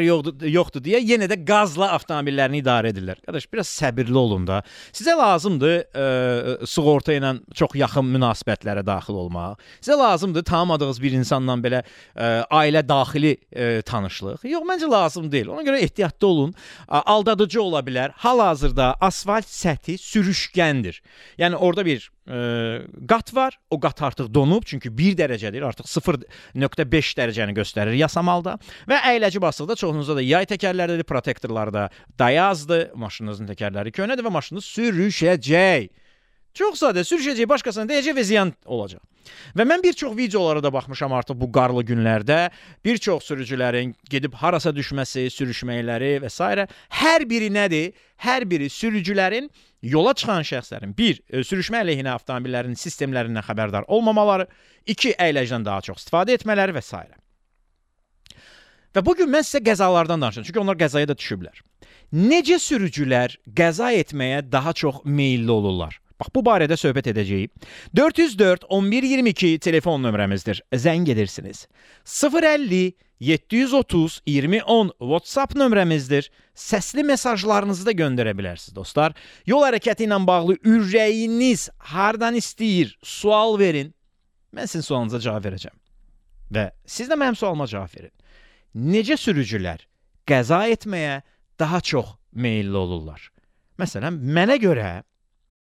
qar yoxdur, yoxdur deyə yenə də qazla avtomobillərini idarə edirlər. Qardaş, biraz səbirli olun da. Sizə lazımdır ə, sığorta ilə çox yaxın münasibətlərə daxil olmaq. Sizə lazımdır tanımadığınız bir insanla belə ə, ailə daxili ə, tanışlıq. Yox, məncə lazım deyil. Ona görə ehtiyatlı olun. Aldadıcı ola bilər. Hal-hazırda asfalt səthi sürüşkəndir. Yəni orada bir qat var. O qat artıq donub, çünki 1 dərəcədir. Artıq 0.5 dərəcəni göstərir yasamalda və əyləci basıqda çoxunuzda da yay təkərləridir, protektorlarda dayazdır, maşınınızın təkərləri köhnədir və maşınınız sürüşəcək. Çox sadə sürüşəcək, başqasına dəyəcək və ziyan olacaq. Və mən bir çox videolara da baxmışam artıq bu qarlı günlərdə. Bir çox sürücülərin gedib harasa düşməsi, sürüşməkləri və s. hər biri nədir? Hər biri sürücülərin yola çıxan şəxslərin bir e, sürüşmə əleyhinə avtomobillərin sistemlərindən xəbərdar olmamaları, iki əyləcdən daha çox istifadə etmələri və s. Və bu gün mən sizə qəzalardan danışacağam, çünki onlar qəzaya da düşüblər. Necə sürücülər qəza etməyə daha çox meylli olurlar? Bax bu barədə söhbət edəcəyik. 404 1122 telefon nömrəmizdir. Zəng edirsiniz. 050 730 2010 WhatsApp nömrəmizdir. Səsli mesajlarınızı da göndərə bilərsiniz dostlar. Yol hərəkəti ilə bağlı ürəyiniz hardan istəyir, sual verin. Mən sizin sualınıza cavab verəcəm. Və siz də mənim sualıma cavab verin. Necə sürücülər qəza etməyə daha çox meylli olurlar? Məsələn, mənə görə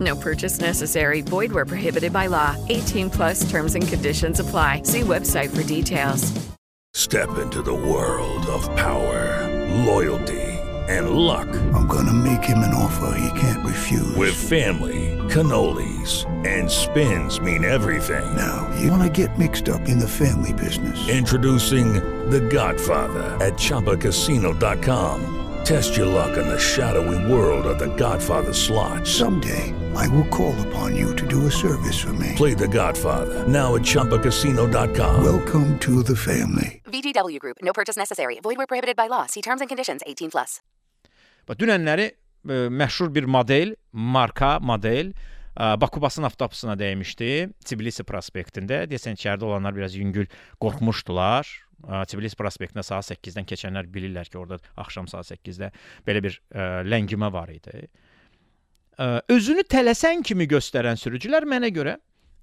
No purchase necessary. Void where prohibited by law. 18 plus terms and conditions apply. See website for details. Step into the world of power, loyalty, and luck. I'm gonna make him an offer he can't refuse. With family, cannolis, and spins mean everything. now, you wanna get mixed up in the family business. Introducing The Godfather at ChumbaCasino.com. Test your luck in the shadowy world of The Godfather slot. Someday, I will call upon you to do a service for me. Play The Godfather now at ChumbaCasino.com. Welcome to the family. VGW Group. No purchase necessary. Void where prohibited by law. See terms and conditions. 18 plus. Bax dünənləri ə, məşhur bir model, marka model ə, Bakubasın avtobusuna dəymişdi. Tbilisi prospektində. Deyəsən içəridə olanlar biraz yüngül qorxmuşdular. Ə, Tbilisi prospektinə saat 8-dən keçənlər bilirlər ki, orada axşam saat 8-də belə bir ə, ləngimə var idi. Özünü tələsən kimi göstərən sürücülər mənə görə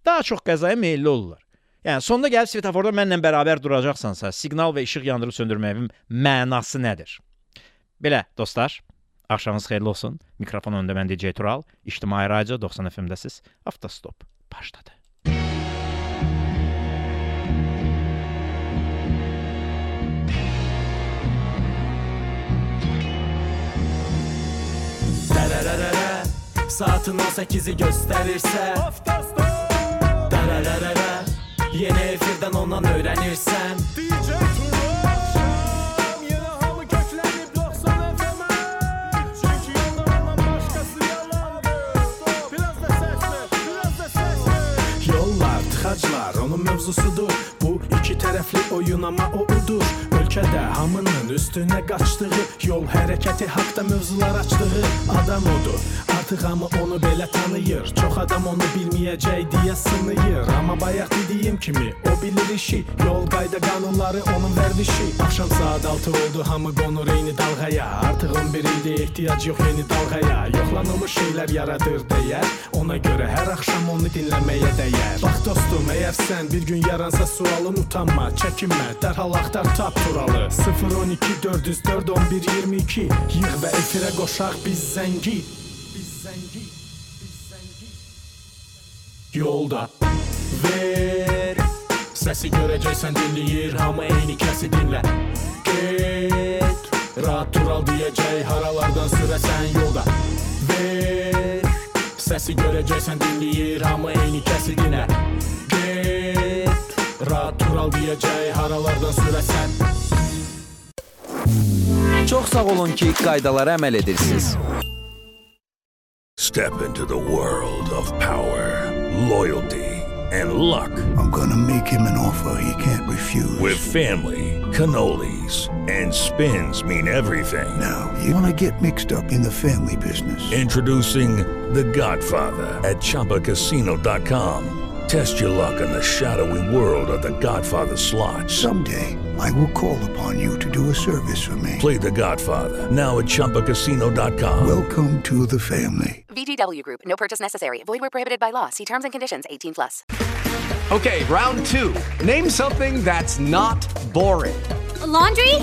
daha çox qəzaya meylli olurlar. Yəni sonda gəlib svetoforda mənlə bərabər duracaqsansa, siqnal və işıq yandırıb söndürməyin mənası nədir? Belə dostlar, axşamınız xeyirli olsun. Mikrofon önündə mən DJ Tural, İctimai Radio 90 FM-dəsiz. Avtostop başladı. Saatin 18'i gösterirse. Dərərərərə Yeni efirdən ondan öyrənirsən DJ Yine hamı köklənib 90 FM-ə Çünki yolda ondan başqası yalandır. Biraz da səslə, biraz da səslə Yollar, tıxaclar onun mövzusudur Bu iki tərəfli oyun amma o udur. Ölkədə hamının üstünə qaçdığı Yol hərəkəti haqda mövzular açdığı Adam odur, Artıq hamı onu belə tanıyır. Çox adam onu bilməyəcək deyə sınıyır. Amma bayaq dediyim kimi o bilir işi. Yol qayda qanunları onun vərdişi. Axşam saat 6 oldu hamı qonur eyni dalğaya. Artıq 11 ildir ehtiyac yox yeni dalğaya. Yoxlanılmış şeylər yaradır dəyər Ona görə hər axşam onu dinləməyə dəyər. Bax dostum, əgər sən bir gün yaransa sualın utanma, çəkinmə. Dərhal axtar tap turalı. 012 404 11 22 Yığ və efirə qoşaq Biz zəngi Yolda. Ver. Səsi görəcəksən dinləyir Hamı eyni kəsi dinlə Get Rahat tural deyəcək Haralardan sürəsən yolda. Ver. Səsi görəcəksən dinləyir Hamı eyni kəsi dinlə Get Rahat tural deyəcək Haralardan sürəsən Çox sağ olun ki, qaydalara əməl edirsiniz. Step into the world of power, loyalty, and luck. I'm gonna make him an offer he can't refuse. With family, cannolis, and spins mean everything. Now, you wanna get mixed up in the family business. Introducing The Godfather at ChumbaCasino.com. Test your luck in the shadowy world of The Godfather slot. Someday, I will call upon you to do a service for me. Play The Godfather now at ChumbaCasino.com. Welcome to the family. VGW Group. No purchase necessary. Void where prohibited by law. See terms and conditions. 18 plus. Okay, round two. Name something that's not boring. A laundry?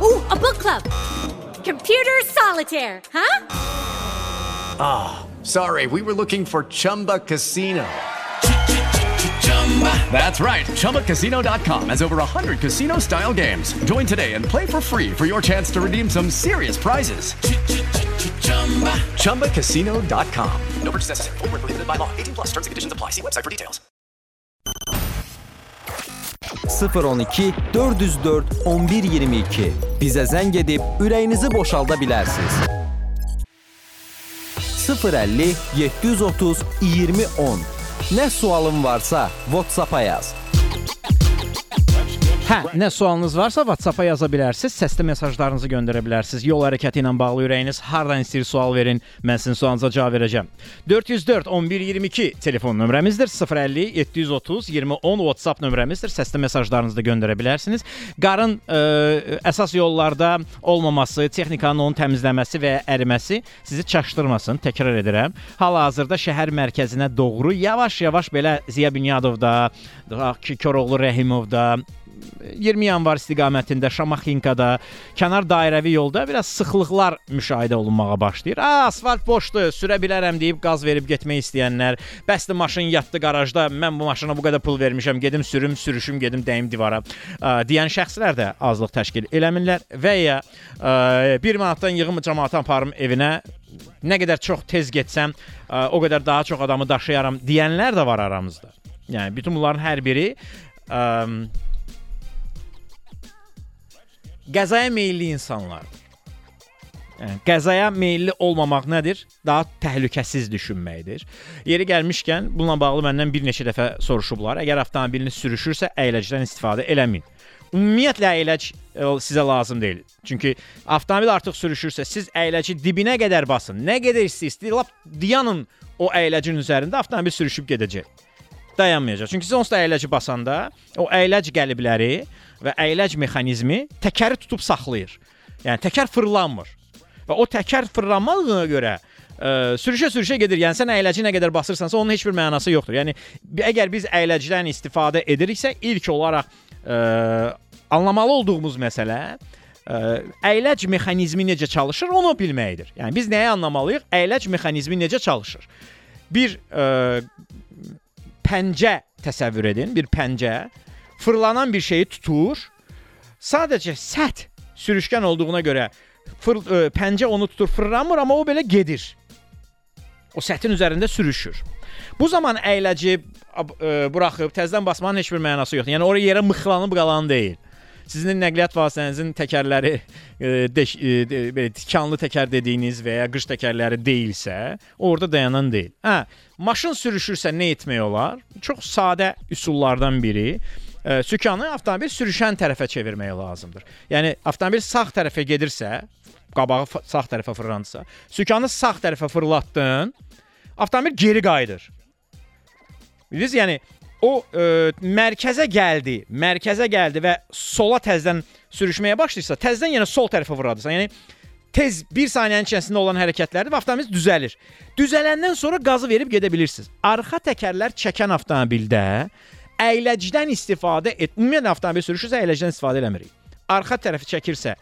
Ooh, a book club. Computer solitaire, huh? Ah, sorry, we were looking for Chumba Casino. That's right. ChumbaCasino.com has over 100 casino style games. Join today and play for free for your chance to redeem some serious prizes. ChumbaCasino.com. No purchase necessary. Prohibited by law. 18 plus terms and conditions apply. See website for details. 012 404 1122 Bizə zəng edib ürəyinizi boşalda bilərsiniz. 050 730 2010 Nə sualın varsa WhatsApp-a yaz. Hə, nə sualınız varsa WhatsApp-a yaza bilərsiniz, səsli mesajlarınızı göndərə bilərsiniz. Yol hərəkəti ilə bağlı ürəyiniz hardan istəyir sual verin, mən sizin sualınıza cavab verəcəm. 404 11 22 telefon nömrəmizdir. 050 730 2010 WhatsApp nömrəmizdir. Səsli mesajlarınızı da göndərə bilərsiniz. Qarın ə, əsas yollarda olmaması, texnikanın onun təmizləməsi və ya əriməsi sizi çaşdırmasın. Təkrar edirəm. Hal-hazırda şəhər mərkəzinə doğru yavaş-yavaş belə Ziya Bünyadovda, Koroğlu Rəhimovda 20 yanvar istiqamətində Şamaxinkada kənar dairəvi yolda biraz sıxlıqlar müşahidə olunmağa başlayır. A, asfalt boşdur, sürə bilərəm deyib qaz verib getmək istəyənlər, bəsdir maşın yatdı qarajda, mən bu maşına bu qədər pul vermişəm, gedim sürüm, sürüşüm, gedim dəyim divara ə, deyən şəxslər də azlıq təşkil eləmirlər və ya ə, 1 manatdan yığım cəmaatı aparım evinə nə qədər çox tez getsəm, ə, o qədər daha çox adamı daşıyaram deyənlər də var aramızda. Yəni bütün bunların hər biri ə, qəzaya meylli insanlardır. Yəni qəzaya meylli olmamaq nədir? Daha təhlükəsiz düşünməkdir. Yeri gəlmişkən bununla bağlı məndən bir neçə dəfə soruşublar. Əgər avtomobiliniz sürüşürsə, əyləcdən istifadə eləməyin. Ümumiyyətlə əyləc ə, sizə lazım deyil. Çünki avtomobil artıq sürüşürsə, siz əyləci dibinə qədər basın. Nə qədər istəyir, lap dayanın o əyləcin üzərində avtomobil sürüşüb gedəcək. Dayanmayacaq. Çünki siz onsuz da əyləci basanda o əyləc qəlibləri və əyləc mexanizmi təkəri tutub saxlayır. Yəni təkər fırlanmır. Və o təkər fırlanmadığına görə sürüşə-sürüşə gedir. Yəni sən əyləci nə qədər basırsansa onun heç bir mənası yoxdur. Yəni əgər biz əyləcdən istifadə ediriksə, ilk olaraq ə, anlamalı olduğumuz məsələ ə, əyləc mexanizmi necə çalışır, onu bilməkdir. Yəni biz nəyi anlamalıyıq? Əyləc mexanizmi necə çalışır? Bir ə, pəncə təsəvvür edin, bir pəncə fırlanan bir şeyi tutur. Sadəcə səth sürüşkən olduğuna görə fır, ə, pəncə onu tutur, fırlanmır, amma o belə gedir. O səthin üzərində sürüşür. Bu zaman əyləci ə, buraxıb təzədən basmanın heç bir mənası yoxdur. Yəni ora yerə mıxlanıb qalan deyil. Sizin nəqliyyat vasitənizin təkərləri e, deş, e, de, belə tikanlı təkər dediyiniz və ya qış təkərləri deyilsə, orada dayanan deyil. Hə, maşın sürüşürsə nə etmək olar? Çox sadə üsullardan biri e, sükanı avtomobil sürüşən tərəfə çevirmək lazımdır. Yəni avtomobil sağ tərəfə gedirsə, qabağı sağ tərəfə fırlanırsa, sükanı sağ tərəfə fırlatdın, avtomobil geri qayıdır. Bilirsiniz, yəni o e, mərkəzə gəldi, mərkəzə gəldi və sola təzədən sürüşməyə başlayırsa, təzədən yenə sol tərəfə vurarsan. Yəni tez 1 saniyənin içərisində olan hərəkətlərdir və avtomobil düzəlir. Düzələndən sonra qazı verib gedə bilirsiniz. Arxa təkərlər çəkən avtomobildə əyləcdən istifadə et. Ümumiyyətlə avtomobil sürüşürsə əyləcdən istifadə eləmirik. Arxa tərəfi çəkirsə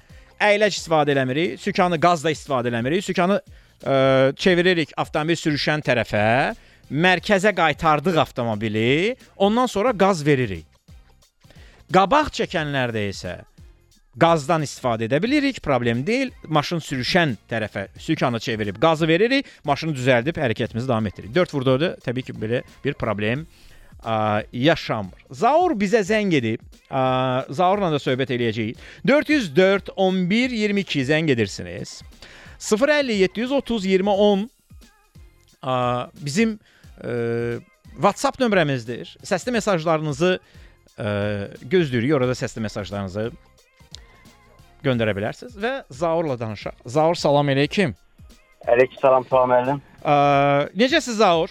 əyləc istifadə eləmirik, sükanı qazda istifadə eləmirik. Sükanı ə, çeviririk avtomobil sürüşən tərəfə, mərkəzə qaytardıq avtomobili, ondan sonra qaz veririk. Qabaq çəkənlərdə isə qazdan istifadə edə bilirik, problem deyil. Maşın sürüşən tərəfə sükanı çevirib qazı veririk, maşını düzəldib hərəkətimizi davam etdiririk. 4 vurduqda təbii ki, belə bir problem ə, yaşanmır. Zaur bizə zəng edib, ə, Zaurla da söhbət eləyəcəyik. 404 11 22 zəng edirsiniz. 050 730 20 10 ə, bizim ə, WhatsApp nömrəmizdir. Səsli mesajlarınızı ə, gözləyirik. Orada səsli mesajlarınızı göndərə bilərsiniz və Zaurla danışaq. Zaur salam əleykum. Əleyhissalam salam müəllim. Ə, necəsiz Zaur?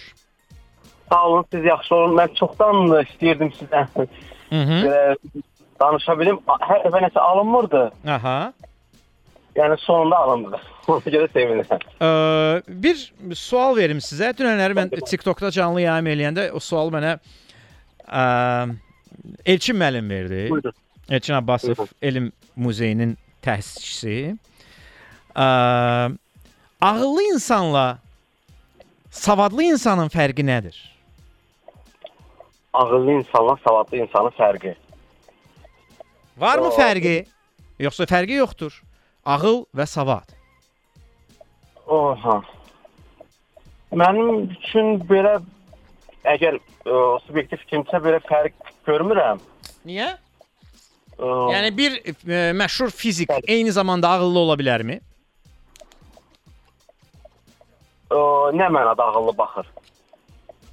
Sağ olun, siz yaxşı olun. Mən çoxdan da istəyirdim sizdən. Belə danışa bilim. Hər dəfə nəsə alınmırdı. Aha. Yəni sonunda alındı. Ona görə sevinirəm. Ə, bir sual verim sizə. Dünənləri mən TikTokda canlı yayım eləyəndə o sualı mənə ə, Elçin müəllim verdi. Buyurun. Elçin Abbasov Elm Muzeyinin təsisçisi. Ə, ağıllı insanla savadlı insanın fərqi nədir? Ağıllı insanla savadlı insanın fərqi. Varmı fərqi? Yoxsa fərqi yoxdur? Ağıl və savad. Oha. Mənim üçün belə əgər ə, subyektiv fikrimsə belə fərq görmürəm. Niyə? Ə, Yəni bir e, məşhur fizik eyni zamanda ağıllı ola bilərmi? ə, nə mənada ağıllı baxır?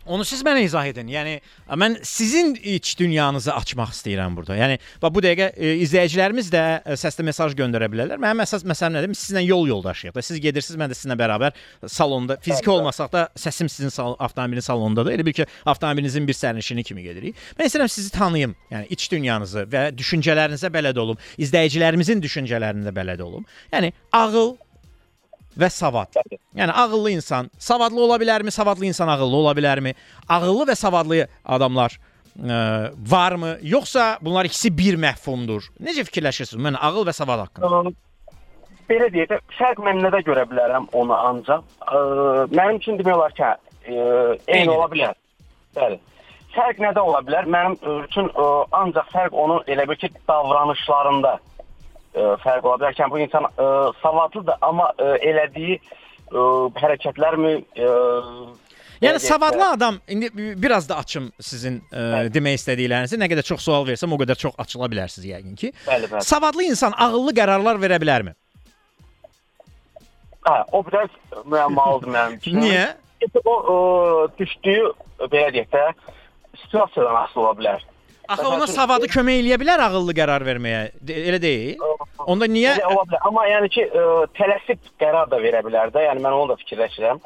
Onu siz mənə izah edin. Yəni mən sizin iç dünyanızı açmaq istəyirəm burada. Yəni bax bu dəqiqə e, izləyicilərimiz də e, səsli mesaj göndərə bilərlər. Mənim əsas məsələm nədir? Biz sizinlə yol yoldaşıyıq da. Siz gedirsiniz, mən də sizinlə bərabər salonda fiziki olmasaq da səsim sizin sal avtomobilin salonundadır. Elə bil ki, avtomobilinizin bir sərnişini kimi gedirik. Mən istəyirəm sizi tanıyım. Yəni iç dünyanızı və düşüncələrinizə bələd olum. İzləyicilərimizin düşüncələrinə bələd olum. Yəni ağıl və savad. Yəni ağıllı insan savadlı ola bilərmi? Savadlı insan ağıllı ola bilərmi? Ağıllı və savadlı adamlar ə, varmı? Yoxsa bunlar ikisi bir məfhumdur? Necə fikirləşirsiniz? Mən ağıl və savad haqqında. Belə deyək fərq mən nədə görə bilərəm onu ancaq. Ə, mənim üçün demək olar ki, ə, eyni ola bilər. Bəli. Fərq nədə ola bilər? Mənim üçün ə, ancaq fərq onun elə bir ki, davranışlarında fərq ola bilər ki, yəni bu insan ə, savadlıdır, amma ə, elədiyi ə, hərəkətlərmi ə, Yəni də, savadlı adam indi biraz da açım sizin ə, demək istədiklərinizi. Nə qədər çox sual versəm, o qədər çox açıla bilərsiniz yəqin ki. Bəli, bəli. Savadlı insan ağıllı qərarlar verə bilərmi? Hə, o biraz müəmmalıdır mənim üçün. Niyə? Çünki o ə, düşdüyü belə deyək də situasiyadan asılı ola bilər. Axı ona savadı kömək eləyə bilər ağıllı qərar verməyə. De elə deyil? Onda niyə Elə ola bilər. Amma yəni ki, ə, tələsib qərar da verə bilər də. Yəni mən onu da fikirləşirəm.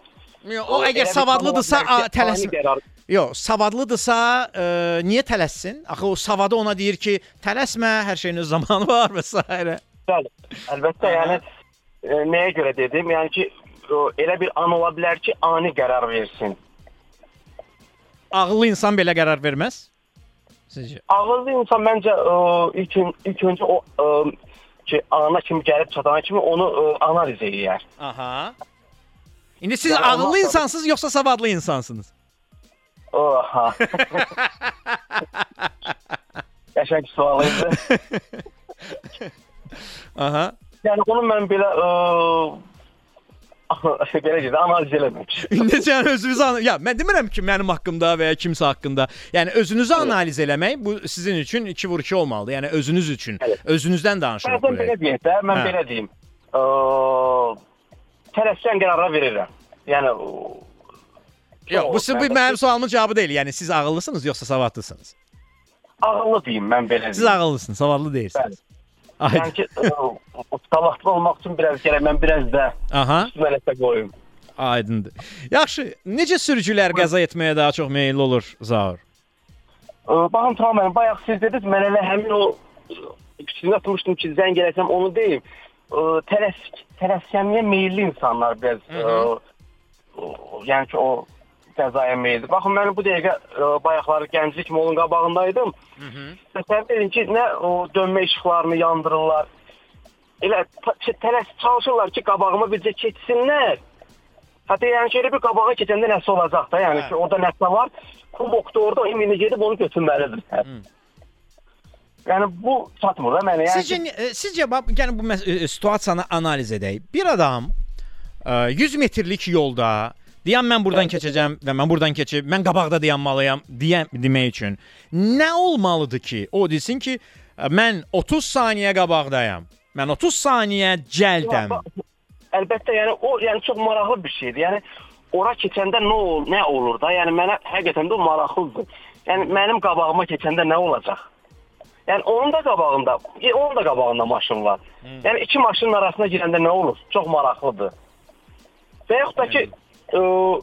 O Elə əgər bir savadlıdırsa zaman ola bilər a, ki, tələs ani qərar Yox, savadlıdırsa ə, niyə tələssin? Axı o savadı ona deyir ki, tələsmə, hər şeyin öz zamanı var və s. Bəli. Əlbəttə, yəni ə, nəyə görə dedim? Yəni ki, ə, elə bir an ola bilər ki, ani qərar versin. Ağıllı insan belə qərar verməz. Sizcə? Ağıllı insan məncə ə, ilk ilk öncə o ə, ki, ana kimi gəlib çatana kimi onu ə, analiz eləyər. Aha. İndi siz Yəni ağıllı ondan sonra- insansınız yoxsa savadlı insansınız? Oha. Qəşəng sual idi. Aha. Yəni onu mən belə ə, belə deyək, analiz eləməmişəm. Necə yəni özünüzü an- ya mən demirəm ki, mənim haqqımda və ya kimsə haqqında. Yəni özünüzü analiz eləmək bu sizin üçün 2 vur 2 olmalıdır. Yəni özünüz üçün, özünüzdən danışırıq. Bəzən buraya. belə deyək də, mən Hə. belə deyim. Ə, tələsən qərarlar verirəm. Yəni ə, Yox, bu sizin bu Əlbəttə. mənim sualımın cavabı deyil. Yəni siz ağıllısınız yoxsa savadlısınız? ağıllı deyim mən belə. Siz ağıllısınız, savadlı deyilsiniz. Ay. Yəni ki, ə, savadlı olmaq üçün biraz gərək mən biraz da nəsə qoyum. Aydındır. Yaxşı, necə sürücülər qəza etməyə daha çox meylli olur Zaur? Ə, Baxın tamam mən bayaq siz dediniz, mən elə həmin o fikrini atmışdım ki, zəng eləsəm onu deyim. Tələs tələskənliyə meylli insanlar biraz ə, ə, yəni ki, o qəzaya meylli. Baxın mən bu dəqiqə ə, bayaqları gənclik molun qabağındaydım. Təsəvvür edin ki, nə o dönmə işıqlarını yandırırlar. Elə tələs çalışırlar ki, qabağıma bircə keçsinlər. Hətta yəni ki, elə bir qabağa keçəndə nəsə olacaq da, yəni ki, orada nəsə var. Kubokda orada ümumi gedib onu götürməlidir. Yəni bu çatmır da mənə. Yəni Sizcə e, sizcə bax, yəni bu e, situasiyanı analiz edək. Bir adam e, 100 metrlik yolda deyən mən buradan keçəcəm və mən buradan keçib mən qabaqda dayanmalıyam deyən demək üçün nə olmalıdır ki, o desin ki, mən 30 saniyə qabaqdayam. Mən 30 saniyə cəldəm. Əlbəttə, yəni o yəni çox maraqlı bir şeydir. Yəni ora keçəndə nə ol, nə olur da? Yəni mənə həqiqətən də o maraqlıdır. Yəni mənim qabağıma keçəndə nə olacaq? Yəni onun da qabağında, e, onun da qabağında maşın var. Yəni iki maşının arasına girəndə nə olur? Çox maraqlıdır. Və yaxud da ki, ə,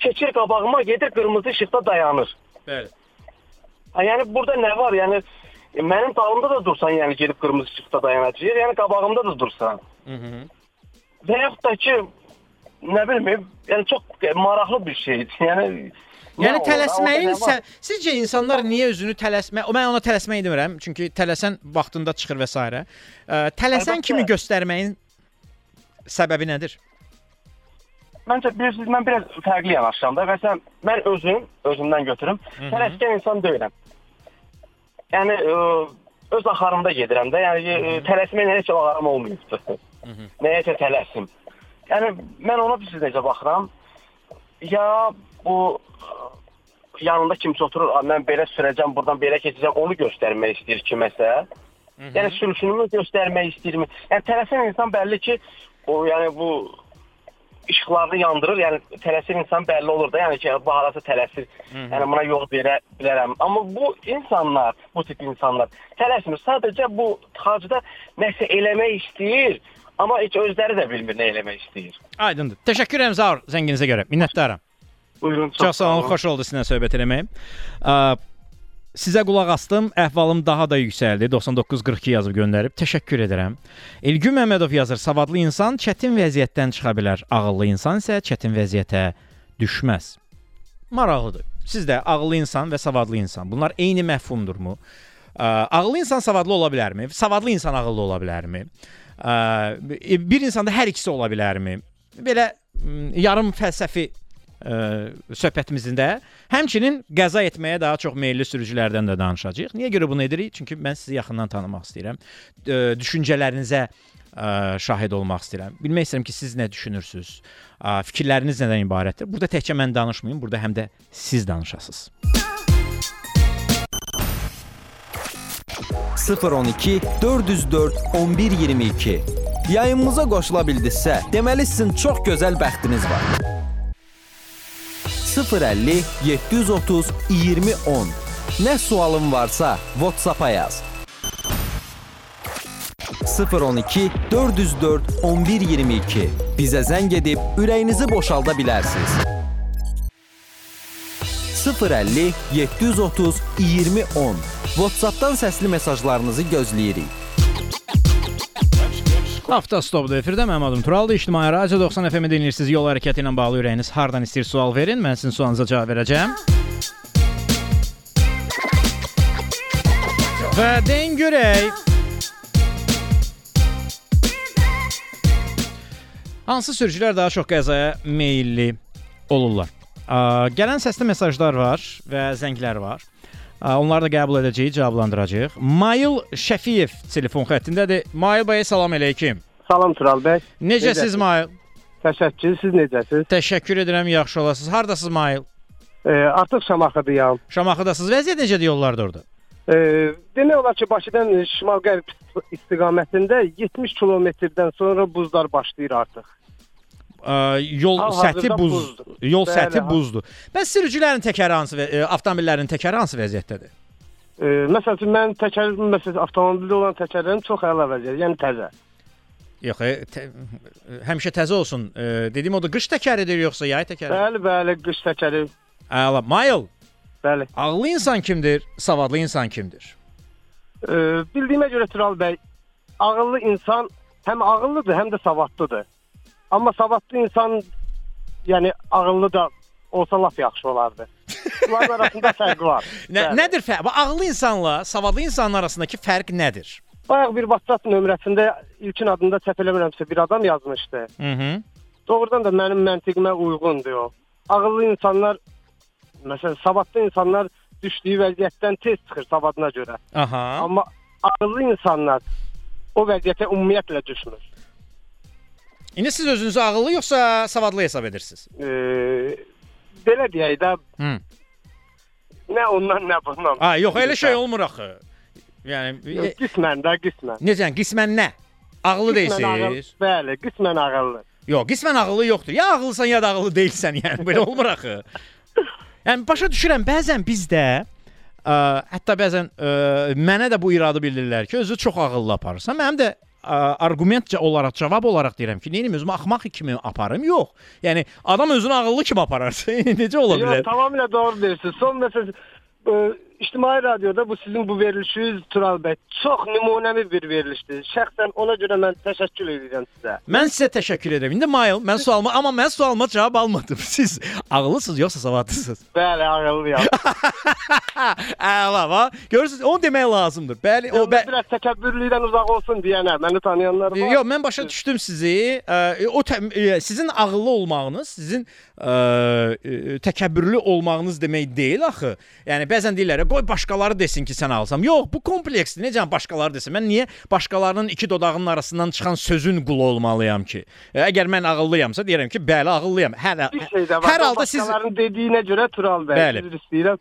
keçir qabağıma, gedir qırmızı işıqda dayanır. Bəli. Ha, yəni burada nə var? Yəni mənim dalımda da dursan, yəni gedib qırmızı işıqda dayanacaq, yəni qabağımda da dursan. Mhm. Və yaxud da ki, nə bilim, yəni çox maraqlı bir şeydir. Yəni nə Yəni tələsməyin sə- sizcə insanlar niyə özünü tələsmə? Mən ona tələsmək demirəm, çünki tələsən vaxtında çıxır və s. Ə, Tələsən Əlbəttə. kimi göstərməyin səbəbi nədir? Məncə bilirsiniz, mən biraz fərqli yanaşıram da. Məsələn, mən özüm, özümdən götürüm, tələskən insan deyiləm. Yəni ə, öz axarımda gedirəm də. Yəni ə, tələsməklə heç əlaqəm olmayıbdı. Nəyəsə tələsim. Yəni mən ona bilirsiniz necə baxıram? Ya bu ə, yanında kimsə oturur, "A, mən belə sürəcəm, buradan belə keçəcəm, onu göstərmək istəyir kiməsə. Yəni sürüşünü göstərmək istəyirmi? Yəni tələsən insan bəlli ki, o yəni bu işıqlarını yandırır. Yəni tələsir insan bəlli olur da, yəni ki, bu harasa tələsir. Yəni buna yol verə bilərəm. Amma bu insanlar, bu tip insanlar tələsmir. Sadəcə bu tıxacda nəsə eləmək istəyir, amma heç özləri də bilmir nə eləmək istəyir. Aydındır. Təşəkkür edirəm Zaur zənginizə görə. Minnətdaram. Buyurun. Çox sağ olun, xoş oldu sizinlə söhbət eləmək. Sizə qulaq asdım. Əhvalım daha da yüksəldi. 9942 yazıb göndərib. Təşəkkür edirəm. Elgün Məmmədov yazır: "Savadlı insan çətin vəziyyətdən çıxa bilər. Ağıllı insan isə çətin vəziyyətə düşməz." Maraqlıdır. Siz də ağıllı insan və savadlı insan. Bunlar eyni məfhumdurmu? Ağıllı insan savadlı ola bilərmi? Savadlı insan ağıllı ola bilərmi? Bir insanda hər ikisi ola bilərmi? Belə yarım fəlsəfi ə, söhbətimizin də həmçinin qəza etməyə daha çox meylli sürücülərdən də danışacağıq. Niyə görə bunu edirik? Çünki mən sizi yaxından tanımaq istəyirəm. Ə, düşüncələrinizə ə, şahid olmaq istəyirəm. Bilmək istəyirəm ki, siz nə düşünürsüz? Ə, fikirləriniz nədən ibarətdir? Burada təkcə mən danışmayım, burada həm də siz danışasınız. 012 404 1122 Yayımımıza qoşula bildinizsə, deməli sizin çox gözəl bəxtiniz var. 050 730 2010 Nə sualın varsa WhatsApp-a yaz. 012 404 1122 Bizə zəng edib ürəyinizi boşalda bilərsiniz. 050 730 2010 WhatsApp-dan səsli mesajlarınızı gözləyirik. Hafta stopda efirdə mənim adım Turaldır. İctimai Radio 90 FM-i dinləyirsiniz. Yol hərəkəti ilə bağlı ürəyiniz hardan istəyir sual verin. Mən sizin sualınıza cavab verəcəm. Və deyin görək. Hansı sürücülər daha çox qəzaya meylli olurlar? Ə, gələn səsli mesajlar var və zənglər var. Onları da qəbul edəcəyik, cavablandıracağıq. Mayıl Şəfiyev telefon xəttindədir. Mayıl bəy salam əleyküm. Salam Tural bəy. Necəsiz Mayıl? Təşəkkür. Siz necəsiz? Təşəkkür edirəm, yaxşı olasınız. Hardasınız Mayıl? E, artıq Şamaxıdayam. Şamaxıdasınız. Vəziyyət necədir yollarda orada? E, demək olar ki, Bakıdan şimal-qərb istiqamətində 70 kilometrdən sonra buzlar başlayır artıq. Ə, yol Hal-hazırda səthi buz, buzdur. yol Bəli, səthi buzdur. Bəs sürücülərin təkəri hansı və e, avtomobillərin təkəri hansı vəziyyətdədir? E, məsəl üçün mənim təkərim, məsələn, avtomobildə olan təkərlərim çox əla vəziyyət, yəni təzə. Yox, e, tə, həmişə təzə olsun. E, dediyim odur, qış təkəridir yoxsa yay təkəri? Bəli, bəli, qış təkəri. Əla. Mayıl. Bəli. Ağıllı insan kimdir? Savadlı insan kimdir? E, bildiyimə görə Tural bəy, ağıllı insan həm ağıllıdır, həm də savadlıdır. Amma savadlı insan yəni ağıllı da olsa lap yaxşı olardı. Bunların arasında fərq var. Nə, Bəli. nədir fərq? Bu ağıllı insanla savadlı insanın arasındakı fərq nədir? Bayaq bir WhatsApp nömrəsində ilkin adında səhv eləmirəmsə bir adam yazmışdı. Mhm. Doğrudan da mənim məntiqimə uyğundur o. Ağıllı insanlar məsələn savadlı insanlar düşdüyü vəziyyətdən tez çıxır savadına görə. Aha. Amma ağıllı insanlar o vəziyyətə ümumiyyətlə düşmür. İndi siz özünüzü ağıllı yoxsa savadlı hesab edirsiniz? E, belə deyək də Hı. nə ondan nə bundan. Ha, yox, elə şey olmur axı. Yəni Yox, qismən də qismən. necə, qismən nə? Ağıllı Qismən ağıl- deyilsiniz? Bəli, qismən ağıllı. Yox, qismən ağıllı yoxdur. Ya ağıllısan ya da ağıllı deyilsən, yəni belə olmur axı. Yəni başa düşürəm, bəzən bizdə ə, hətta bəzən ə, mənə də bu iradı bildirirlər ki, özü çox ağıllı aparırsan. Mənim də ə, arqument olaraq, cavab olaraq deyirəm ki, nəyim özümü axmaq kimi aparım? Yox. Yəni adam özünü ağıllı kimi apararsa necə ola Yox, bilər? tamamilə doğru deyirsiniz. Son məsəl ə, İctimai radioda bu sizin bu verilişiniz Tural bəy çox nümunəvi bir verilişdir. Şəxsən ona görə mən təşəkkür edirəm sizə. Mən sizə təşəkkür edirəm. İndi Mayıl, mən sualıma, amma mən sualıma cavab almadım. Siz ağıllısınız yoxsa savadlısınız? Bəli, ağıllıyam. Əla, va. Görürsüz, onu demək lazımdır. Bəli, o bə biraz təkəbbürlükdən uzaq olsun deyənə, məni tanıyanlar var. Yox, mən başa düşdüm sizi. O ə, sizin ağıllı olmağınız, sizin ə, təkəbbürlü olmağınız demək deyil axı. Yəni bəzən deyirlər, qoy başqaları desin ki, sən alsam. Yox, bu kompleksdir. Necə başqaları desin? Mən niyə başqalarının iki dodağının arasından çıxan sözün qulu olmalıyam ki? Ə, Əgər mən ağıllıyamsa deyirəm ki, bəli, ağıllıyam. Bir şey var. hər da halda siz başqalarının dediyinə görə Tural bəy, Bəli. üzr istəyirəm.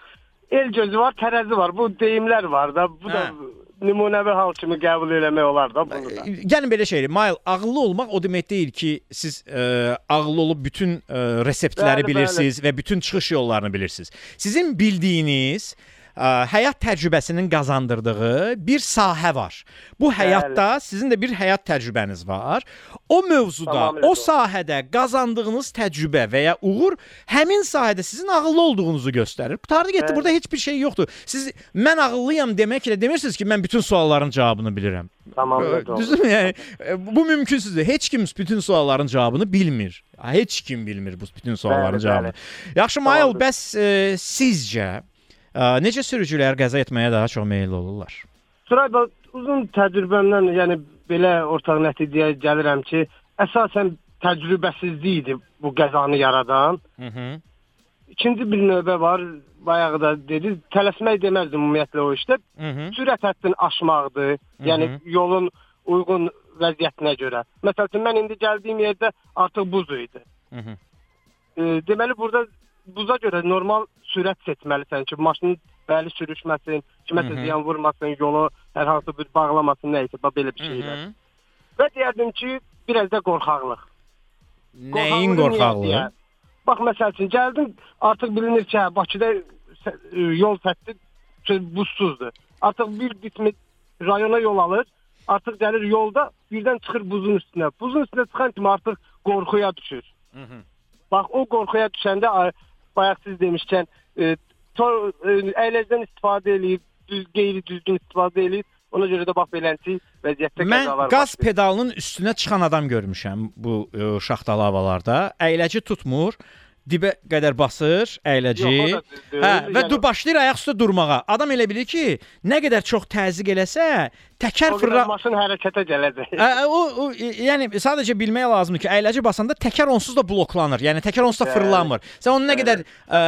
El gözü var, tərəzi var. Bu deyimlər var da. Bu da Hə. nümunəvi hal kimi qəbul eləmək olar da bunu da. Yəni belə şeydir. Mayl, ağıllı olmaq o demək deyil ki, siz ə, ağıllı olub bütün ə, reseptləri Bəli, bilirsiniz və bütün çıxış yollarını bilirsiniz. Sizin bildiyiniz ə, həyat təcrübəsinin qazandırdığı bir sahə var. Bu həyatda sizin də bir həyat təcrübəniz var. O mövzuda, Tamamilə o sahədə qazandığınız təcrübə və ya uğur həmin sahədə sizin ağıllı olduğunuzu göstərir. Qutardı getdi. Bəli. Burada heç bir şey yoxdur. Siz mən ağıllıyam deməklə demirsiniz ki, mən bütün sualların cavabını bilirəm. Tamamilə doğru. Düzdürmü? Yəni e, bu mümkünsüzdür. Heç kim bütün sualların cavabını bilmir. Heç kim bilmir bu bütün sualların Bəli, cavabını. bəli. Yaxşı Mayıl, bəs e, sizcə necə sürücülər qəza etməyə daha çox meyilli olurlar? Tural bəy, uzun təcrübəmdən, yəni belə ortaq nəticəyə gəlirəm ki, əsasən təcrübəsizlikdir bu qəzanı yaradan. Mhm. İkinci bir növbə var. Bayağı da dedi, tələsmək deməzdim ümumiyyətlə o işdə. Mhm. Sürət həddini aşmaqdır. Yəni yolun uyğun vəziyyətinə görə. Məsələn, mən indi gəldiyim yerdə artıq buz idi. Mhm. E, deməli burada buza görə normal sürət seçməlisən ki, maşının bəli sürüşməsin, kiməsə ziyan vurmasın, yolu hər hansı bir bağlamasın, nə isə belə bir şeylər. Mhm. Və deyərdim ki, biraz da qorxaqlıq. Nəyin Qorxaqlığı? Bax məsəl üçün gəldim, artıq bilinir ki, hə, Bakıda e, yol xətti buzsuzdur. Artıq bir qismi rayona yol alır, artıq gəlir yolda birdən çıxır buzun üstünə. Buzun üstünə çıxan kimi artıq qorxuya düşür. Mhm. Bax o qorxuya düşəndə bayaq siz demişkən e, to- e, əyləcdən istifadə eləyib, düz qeyri-düzgün istifadə eləyib. Ona görə də bax beləncə vəziyyətdə Mən qəzalar qaz başlayır. pedalının üstünə çıxan adam görmüşəm bu e, şaxtalı havalarda. Əyləci tutmur. Dibə qədər basır o düzdür. Hə, və Yəni- başlayır ayaq üstə durmağa. Adam elə bilir ki, nə qədər çox təzyiq eləsə, təkər O qədər maşın hərəkətə gələcək. Ə, o, o e, yəni sadəcə bilmək lazımdır ki, əyləci basanda təkər onsuz da bloklanır. Yəni təkər onsuz da fırlanmır. Sən onu nə qədər ə,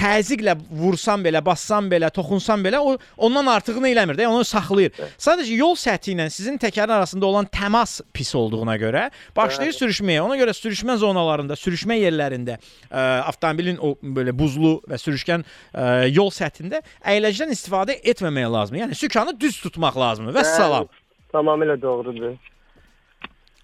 təzyiqlə vursan belə, bassan belə, toxunsan belə, o ondan artığını eləmir də, onu saxlayır. Sadəcə yol səthi ilə sizin təkərin arasında olan təmas pis olduğuna görə başlayır sürüşməyə. Ona görə sürüşmə zonalarında, sürüşmə yerlərində avtomobilin o belə buzlu və sürüşkən ə, yol səthində əyləcidən istifadə etməmək lazımdır. Yəni sükanı düz tutmaq lazımdır. Və salam. Tamamilə doğrudur.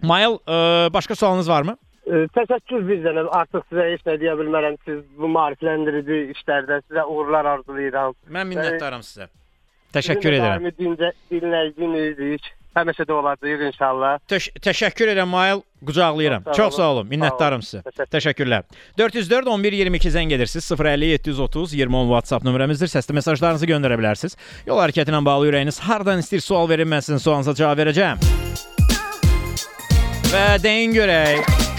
Mayıl, ə, başqa sualınız varmı? E, təşəkkür bir dənə artıq sizə heç nə deyə bilmərəm. Siz bu maarifləndirici işlərdə sizə uğurlar arzulayıram. Mən minnətdaram sizə. Təşəkkür edirəm. Dincə, dinləyicinizik. Həmişə də olacağıq inşallah. Təş təşəkkür edirəm Mail, qucaqlayıram. Çox sağ Çox sağ olun. Minnətdarım sizə. Təşəkkürlər. 404 11 22 zəng edirsiniz. 050 730 20 10 WhatsApp nömrəmizdir. Səsli mesajlarınızı göndərə bilərsiniz. Yol hərəkəti ilə bağlı ürəyiniz hardan istəyir sual verin, mən sizin sualınıza cavab verəcəm. Və deyin görək.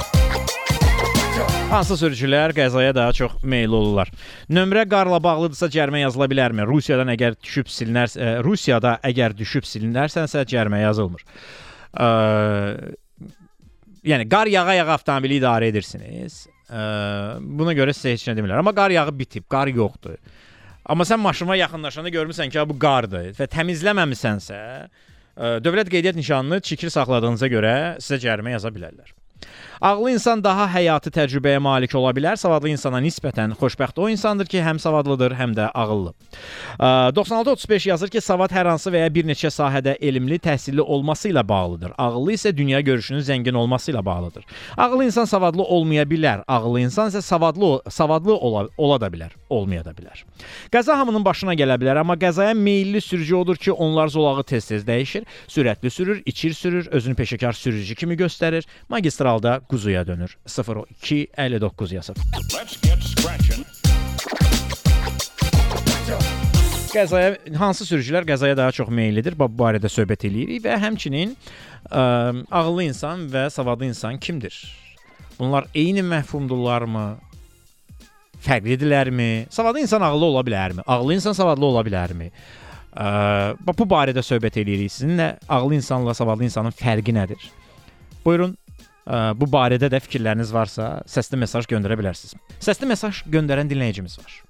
Hansı sürücülər qəzaya daha çox meyilli olurlar? Nömrə qarla bağlıdırsa cərimə yazıla bilərmi? Rusiyadan əgər düşüb silinər, ə, Rusiyada əgər düşüb silinərsənsə cərimə yazılmır. Ə, yəni qar yağa-yağa avtomobili idarə edirsiniz. Ə, buna görə sizə heç nə demirlər. Amma qar yağı bitib, qar yoxdur. Amma sən maşına yaxınlaşanda görmüsən ki, bu qardır və təmizləməmisənsə, ə, dövlət qeydiyyat nişanını çikir saxladığınıza görə sizə cərimə yaza bilərlər. Ağıllı insan daha həyati təcrübəyə malik ola bilər. Savadlı insana nisbətən xoşbəxt o insandır ki, həm savadlıdır, həm də ağıllı. Ə, 9635 yazır ki, savad hər hansı və ya bir neçə sahədə elmli, təhsilli olması ilə bağlıdır. Ağıllı isə dünya görüşünün zəngin olması ilə bağlıdır. Ağıllı insan savadlı olmaya bilər. Ağıllı insan isə savadlı savadlı ola, ola da bilər, olmaya da bilər. Qəza hamının başına gələ bilər, amma qəzaya meylli sürücü odur ki, onlar zolağı tez-tez dəyişir, sürətli sürür, içir sürür, özünü peşəkar sürücü kimi göstərir, magistralda quzuya dönür. 02 59 yazır. Qəzaya hansı sürücülər qəzaya daha çox meyllidir? Bu barədə söhbət eləyirik və həmçinin ə, ağıllı insan və savadlı insan kimdir? Bunlar eyni məfhumdurlarmı? Fərqlidirlərmi? Savadlı insan ağıllı ola bilərmi? Ağıllı insan savadlı ola bilərmi? Ə, bu barədə söhbət eləyirik. Sizinlə ağıllı insanla savadlı insanın fərqi nədir? Buyurun bu barədə də fikirləriniz varsa, səsli mesaj göndərə bilərsiniz. Səsli mesaj göndərən dinləyicimiz var.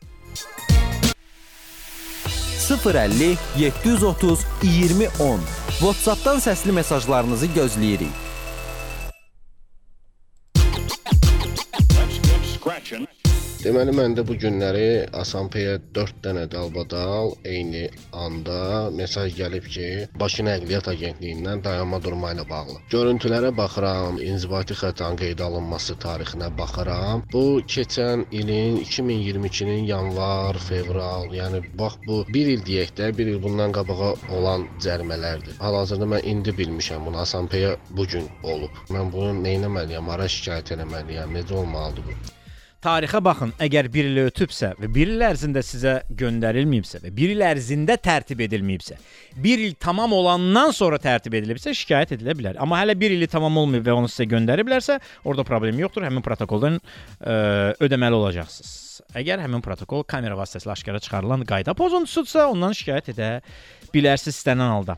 050 730 20 10. WhatsApp-dan səsli mesajlarınızı gözləyirik. Deməli məndə bu günləri Asampeyə 4 dənə dalbadal eyni anda mesaj gəlib ki, Bakı Nəqliyyat Agentliyindən dayanma durma ilə bağlı. Görüntülərə baxıram, inzibati xətanın qeydə alınması tarixinə baxıram. Bu keçən ilin 2022-nin yanvar, fevral, yəni bax bu 1 il deyək də, 1 il bundan qabağa olan cərimələrdir. Hal-hazırda mən indi bilmişəm bunu Asampeyə bu gün olub. Mən bunu nə etməliyəm? Ara şikayət etməliyəm. Necə olmalıdır bu? Tarixə baxın, əgər 1 il ötübsə və 1 il ərzində sizə göndərilməyibsə və 1 il ərzində tərtib edilməyibsə, 1 il tamam olandan sonra tərtib edilibsə şikayət edilə bilər. Amma hələ 1 ili tamam olmayıb və onu sizə göndəriblərsə, orada problem yoxdur. Həmin protokoldan ə, ödəməli olacaqsınız. Əgər həmin protokol kamera vasitəsilə aşkara çıxarılan qayda pozuntusudursa, ondan şikayət edə bilərsiniz istənilən halda.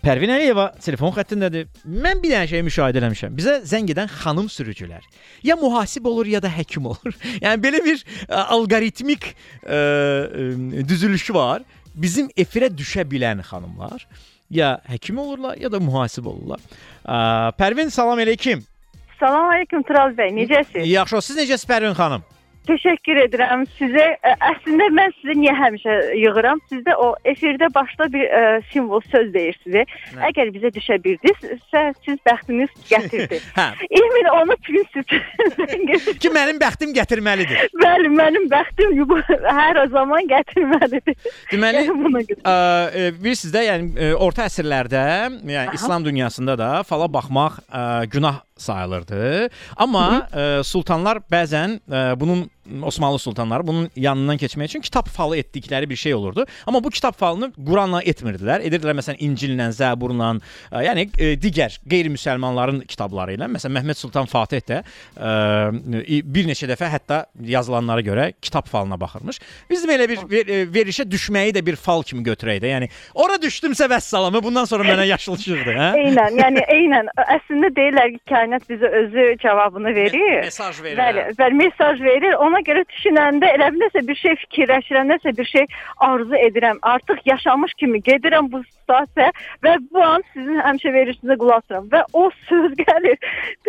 Pərvin Əliyeva telefon xəttindədir. Mən bir dənə şey müşahidə etmişəm. Bizə zəng edən xanım sürücülər ya mühasib olur, ya da həkim olur. yəni belə bir ə, alqoritmik ə, ə, düzülüşü var. Bizim efirə düşə bilən xanımlar ya həkim olurlar, ya da mühasib olurlar. Ə, Pərvin salam əleykum. Salam əleykum Tural bəy, necəsiz? Yaxşı, siz necəsiz Pərvin xanım? Təşəkkür edirəm sizə. Ə, Əslində mən sizə niyə həmişə yığıram? Sizdə o efirdə başda bir ə, simvol söz deyirsiniz. Əgər bizə düşə bildinizsə, siz bəxtiniz gətirdi. hə. Emin onu prinsip. Ki mənim bəxtim gətirməlidir. Bəli, mənim bəxtim hər zaman gətirməlidir. Deməli, Yəni ə, ə, bilirsiniz də, yəni ə, orta əsrlərdə, yəni Aha. İslam dünyasında da fala baxmaq ə, günah sayılırdı. Amma ə, sultanlar bəzən ə, bunun Osmanlı sultanları bunun yanından keçmək üçün kitab falı etdikləri bir şey olurdu. Amma bu kitab falını Quranla etmirdilər. Edirdilər məsələn İncillə, Zəburla, ə, yəni ə, digər qeyri-müsəlmanların kitabları ilə. Məsələn Məhəmməd Sultan Fatih də ə, bir neçə dəfə hətta yazılanlara görə kitab falına baxırmış. Biz belə bir ver, verişə düşməyi də bir fal kimi götürək də. Yəni ora düşdümsə vəssalamı bundan sonra mənə yaşıl işıqdır, hə? Eynən, yəni eynən. Əslində deyirlər ki, kainat bizə özü cavabını verir. mesaj verir, Bəli, hə. bəli, mesaj verir. Ona görə düşünəndə elə biləsə bir şey fikirləşirəm, nəsə bir şey arzu edirəm. Artıq yaşamış kimi gedirəm bu situasiya və bu an sizin həmişə verilişinizə qulaq asıram və o söz gəlir.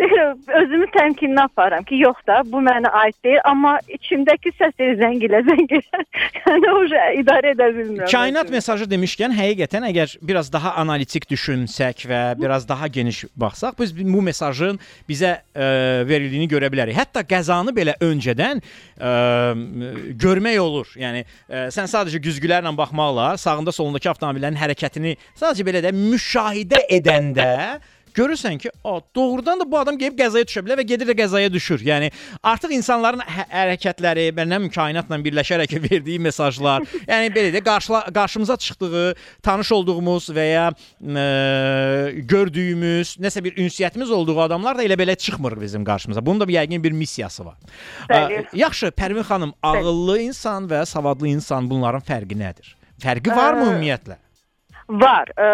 Deyirəm, özümü təmkininə aparıram ki, yox da, bu mənə aid deyil, amma içimdəki səs deyir zəng elə, zəng elə. yəni o idarə edə bilmirəm. Kainat mesajı demişkən, həqiqətən əgər biraz daha analitik düşünsək və biraz daha geniş baxsaq, biz bu mesajın bizə ə, verildiyini görə bilərik. Hətta qəzanı belə öncədən ə, görmək olur. Yəni ə, sən sadəcə güzgülərlə baxmaqla sağında solundakı avtomobillərin hərəkətini sadəcə belə də müşahidə edəndə görürsən ki, o doğrudan da bu adam gəlib qəzaya düşə bilər və gedir də qəzaya düşür. Yəni artıq insanların hə hərəkətləri, bənəm kainatla birləşərək verdiyi mesajlar, yəni belə də qarşıla qarşımıza çıxdığı, tanış olduğumuz və ya ə, gördüyümüz, nəsə bir ünsiyyətimiz olduğu adamlar da elə belə çıxmır bizim qarşımıza. Bunun da bir yəqin bir missiyası var. Bəli. Ə, yaxşı, Pərvin xanım, ağıllı insan və savadlı insan bunların fərqi nədir? Fərqi varmı Ə, ümumiyyətlə? Var. Ə,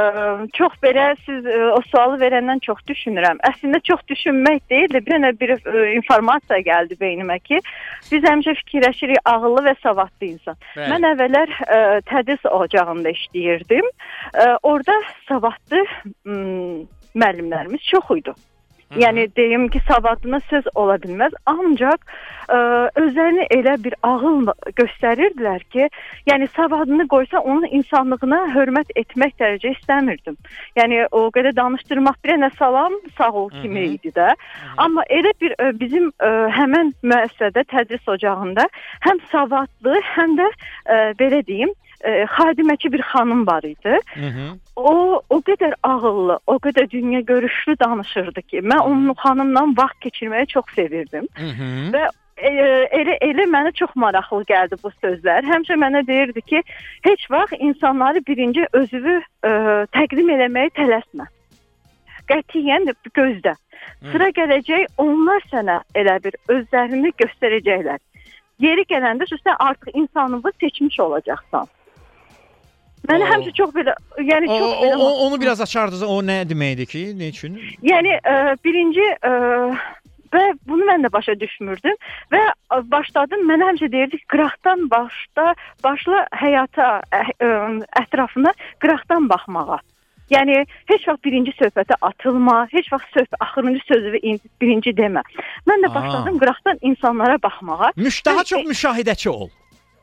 çox belə siz ə, o sualı verəndən çox düşünürəm. Əslində çox düşünmək deyil də bir dənə bir ə, informasiya gəldi beynimə ki, biz həmişə fikirləşirik ağıllı və savadlı insan. Bəli. Mən əvvəllər ə, tədris ocağında işləyirdim. Ə, orada savadlı m, müəllimlərimiz çox idi. Yəni deyim ki, savadına söz ola bilməz, ancaq ə, özlərini elə bir ağılla göstərirdilər ki, yəni savadını qoysa onun insanlığına hörmət etmək dərəcə istəmirdim. Yəni o qədər danışdırmaq bir nə salam, sağ ol kimi idi də. Amma elə bir ə, bizim ə, həmin müəssisədə tədris ocağında həm savadlı, həm də ə, belə deyim, ə, xadiməçi bir xanım var idi. O o qədər ağıllı, o qədər dünya görüşlü danışırdı ki, mən onun xanımla vaxt keçirməyi çox sevirdim. Və e, elə elə mənə çox maraqlı gəldi bu sözlər. Həmişə mənə deyirdi ki, heç vaxt insanları birinci özünü ə, təqdim eləməyə tələsmə. Qətiyyən gözlə. Sıra gələcək, onlar sənə elə bir özlərini göstərəcəklər. Yeri gələndə sən artıq insanlığı seçmiş olacaqsan. Mənə O- həmişə çox belə, yəni O, çox o, belə o, onu biraz açardınız. O nə deməkdir ki? Nə üçün? Yəni ə, birinci ə, və bunu mən də başa düşmürdüm və ə, başladım mənə həmişə deyirdi ki, qıraqdan başda başla həyata ə, ə, ətrafına qıraqdan baxmağa. Yəni heç vaxt birinci söhbətə atılma, heç vaxt söhbət axırıncı sözü in- birinci demə. Mən də Aa. başladım qıraqdan insanlara baxmağa. Müş daha çox müşahidəçi ol.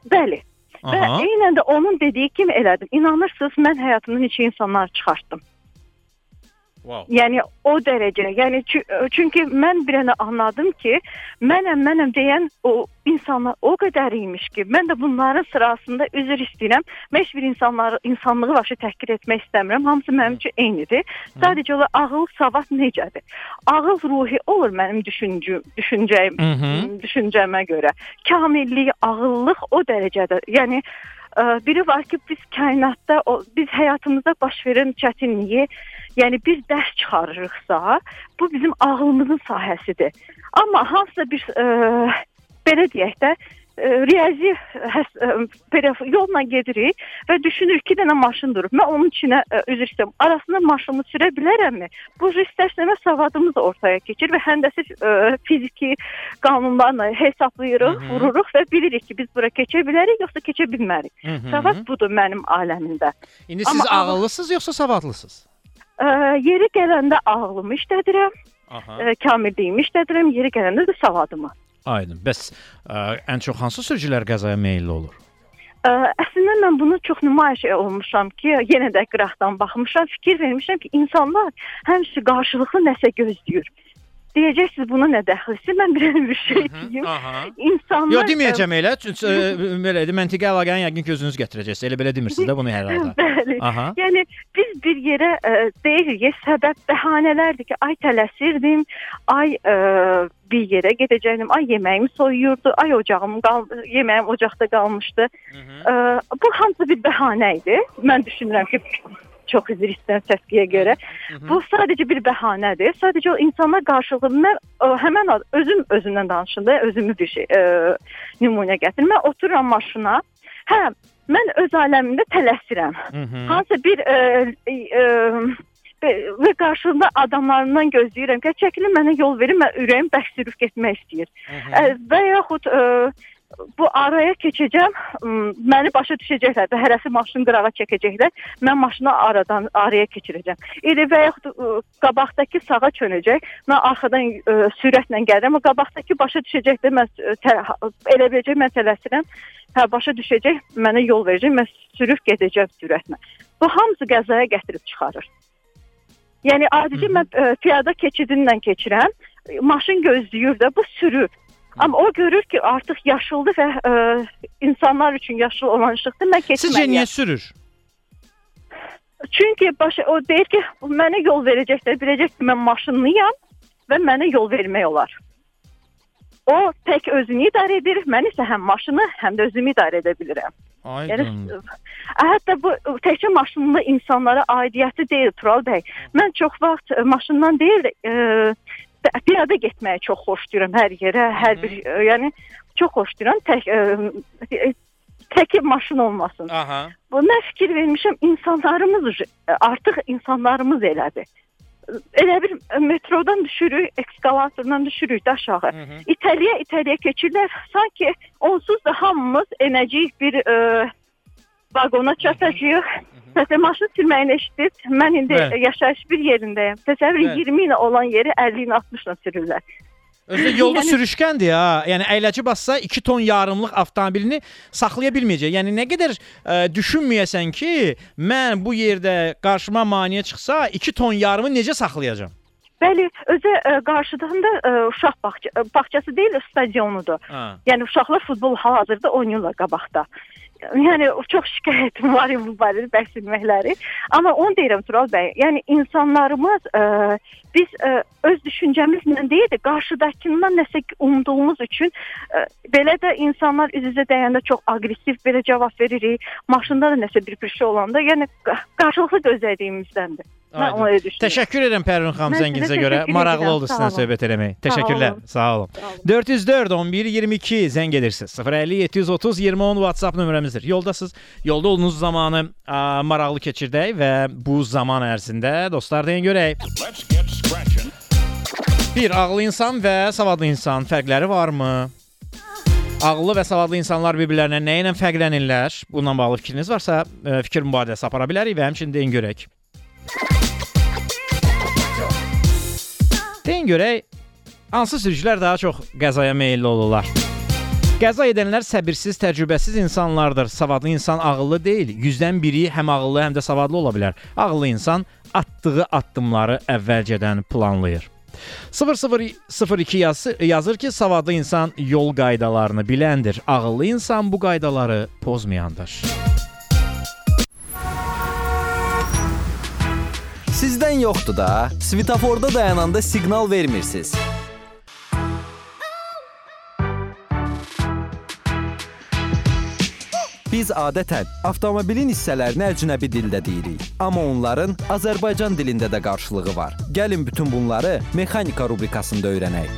Bəli. Və Aha. eynən də onun dediyi kimi elədim. İnanırsınız, mən həyatımdan neçə insanlar çıxartdım. Wow. Yəni o dərəcə. Yəni çü- çünki mən bir dənə anladım ki, mənəm, mənəm deyən o insanlar o qədər imiş ki, mən də bunların sırasında üzr istəyirəm. Mən heç bir insanları, insanlığı vəbsə təhqir etmək istəmirəm. Hamısı mənim üçün eynidir. Sadəcə olaraq ağıl, savad necədir? Ağıl ruhi olur mənim düşüncüm, düşüncəyim, Mhm. düşüncəmə görə. Kamillik, ağıllıq o dərəcədə. Yəni ə, biri var ki, biz kainatda o biz həyatımızda baş verən çətinliyi, yəni biz dərs çıxarırıqsa, bu bizim ağlımızın sahəsidir. Amma hansısa bir ə, belə deyək də ə, riyazi həs, ə, belə yolla gedirik və düşünürük ki, dənə maşın durub. Mən onun içinə ə, üzr istəyirəm. Arasında maşını sürə bilərəmmi? Bu istərsənmə savadımız ortaya keçir və həndəsi ə, fiziki qanunlarla hesablayırıq, Mhm. vururuq və bilirik ki, biz bura keçə bilərik yoxsa keçə bilmərik. Mhm. Savad budur mənim aləmimdə. İndi siz Amma ağıl- ağıllısınız yoxsa savadlısınız? Ə, yeri gələndə ağlımı işlədirəm, Aha. ə, kamilliyimi işlədirəm, yeri gələndə də savadımı. Aydın. Bəs ə, ən çox hansı sürücülər qəzaya meylli olur? Ə, əslində mən bunu çox nümayiş olmuşam ki, yenə də qıraqdan baxmışam, fikir vermişəm ki, insanlar həmişə qarşılıqlı nəsə gözləyir. Deyəcəksiniz buna nə dəxlisi? Mən bir bir şey deyim. İnsanlar Yox deməyəcəm elə. Çünki belədir. Məntiqi əlaqəni yəqin ki özünüz gətirəcəksiniz. Elə belə demirsiniz də bunu hər halda. Bəli. Aha. Yəni biz bir yerə ə, deyirik, səbəb bəhanələrdir ki, ay tələsirdim, ay ə, bir yerə gedəcəydim, ay yeməyimi soyuyurdu, ay ocağım qal yeməyim ocaqda qalmışdı. Ə, bu hamısı bir bəhanə idi. Mən düşünürəm ki, çox üzr istəyirəm səskiyə görə. Bu sadəcə bir bəhanədir. Sadəcə o insanlar qarşılıqlı mən ə, həmin ad- özüm özümdən danışım da, özümü bir şey ə, nümunə gətirim. Mən otururam maşına. Hə, mən öz aləmimdə tələsirəm. Mhm. Hansı bir ə, ə, və- qarşımda adamlarından gözləyirəm ki, çəkilin mənə yol verin, mən ürəyim bərk sürüb getmək istəyir. Ə, və yaxud ə, bu araya keçəcəm, m, məni başa düşəcəklər və hərəsi maşını qırağa çəkəcəklər. Mən maşını aradan araya keçirəcəm. Elə və yaxud ə, qabaqdakı sağa çönəcək. Mən arxadan ə, sürətlə gəlirəm. O qabaqdakı başa düşəcəklər. Mən ə, tə, elə biləcək mən tələsirəm. Hə başa düşəcək, mənə yol verəcək. Mən sürüb gedəcəm sürətlə. Bu hamısı qəzaya gətirib çıxarır. Yəni adicə mən ə, piyada keçidindən keçirəm. Maşın gözləyir də bu sürür. Amma o görür ki, artıq yaşıldı və ə, insanlar üçün yaşıl olan işıqdır. Mən Sizcə keçməliyəm. niyə sürür? Çünki baş o deyir ki, mənə yol verəcəklər, biləcək ki, mən maşınlıyam və mənə yol vermək olar. O tək özünü idarə edir, mən isə həm maşını, həm də özümü idarə edə bilirəm. Yəni ə, hətta bu təkcə maşınlı insanlara aidiyyəti deyil Tural bəy. Mən çox vaxt ə, maşından deyil, ə, piyada getməyi çox xoşlayıram hər yerə, hər bir, ə, yəni çox xoşlayıram. Tək ə, tək maşın olmasın. Aha. Bu nə fikir vermişəm, insanlarımız artıq insanlarımız elədir. Elə bir metrodan düşürük, eskalatordan düşürük də aşağı. İtəliyə itəliyə keçirlər. Sanki onsuz da hamımız enəcəyik bir ə, vaqona çatacağıq. Məsələn, maşın sürməyini eşidib, mən indi Bəli. yaşayış bir yerindəyəm. Təsəvvür Bəli. 20 ilə olan yeri 50 ilə 60 ilə sürürlər. Özdə yolda Yəni- sürüşkəndir ha. Yəni əyləci bassa 2 ton yarımlıq avtomobilini saxlaya bilməyəcək. Yəni nə qədər ə, düşünməyəsən ki, mən bu yerdə qarşıma maneə çıxsa 2 ton yarımı necə saxlayacağam? Bəli, özü ə, qarşıdan da ə, uşaq bağça, bağçası deyil, stadionudur. Ha. Yəni uşaqlar futbol hal-hazırda oynayırlar qabaqda. Yəni çox şikayətim var bu barədə bəhs etməkləri. Amma onu deyirəm Tural bəy. Yəni insanlarımız ə, biz ə, öz düşüncəmizlə deyil də qarşıdakından nəsə umduğumuz üçün ə, belə də insanlar üz-üzə dəyəndə çox aqressiv belə cavab veririk. Maşında da nəsə bir bir şey olanda, yəni qa- qarşılıqlı gözlədiyimizdəndir. Mən Aydın. onu düşünürəm. Təşəkkür edirəm Pərvin xanım zənginizə görə. Maraqlı oldu sağ sizinlə olun. söhbət eləmək. Sağ Təşəkkürlər. olun. Sağ olun. 404 11 22 zəng edirsiniz. 050 730 20 10 WhatsApp nömrəmizdir. Yoldasınız. Yolda olduğunuz zamanı a, maraqlı keçirdək və bu zaman ərzində dostlar deyin görək. Bir ağıllı insan və savadlı insan fərqləri varmı? Ağıllı və savadlı insanlar bir-birlərinə nə ilə fərqlənirlər? Bununla bağlı fikriniz varsa, e, fikir mübadiləsi apara bilərik və həmçinin deyin görək. Deyin görək, hansı sürücülər daha çox qəzaya meylli olurlar? Qəza edənlər səbirsiz, təcrübəsiz insanlardır. Savadlı insan ağıllı deyil. 100-dən biri həm ağıllı, həm də savadlı ola bilər. Ağıllı insan atdığı addımları əvvəlcədən planlayır. 0002 yazı, yazır ki, savadlı insan yol qaydalarını biləndir. Ağıllı insan bu qaydaları pozmayandır. Sizdən yoxdur da. Svetoforda dayananda siqnal vermirsiniz. Biz adətən avtomobilin hissələrini əcnəbi dildə deyirik, amma onların Azərbaycan dilində də qarşılığı var. Gəlin bütün bunları mexanika rubrikasında öyrənək.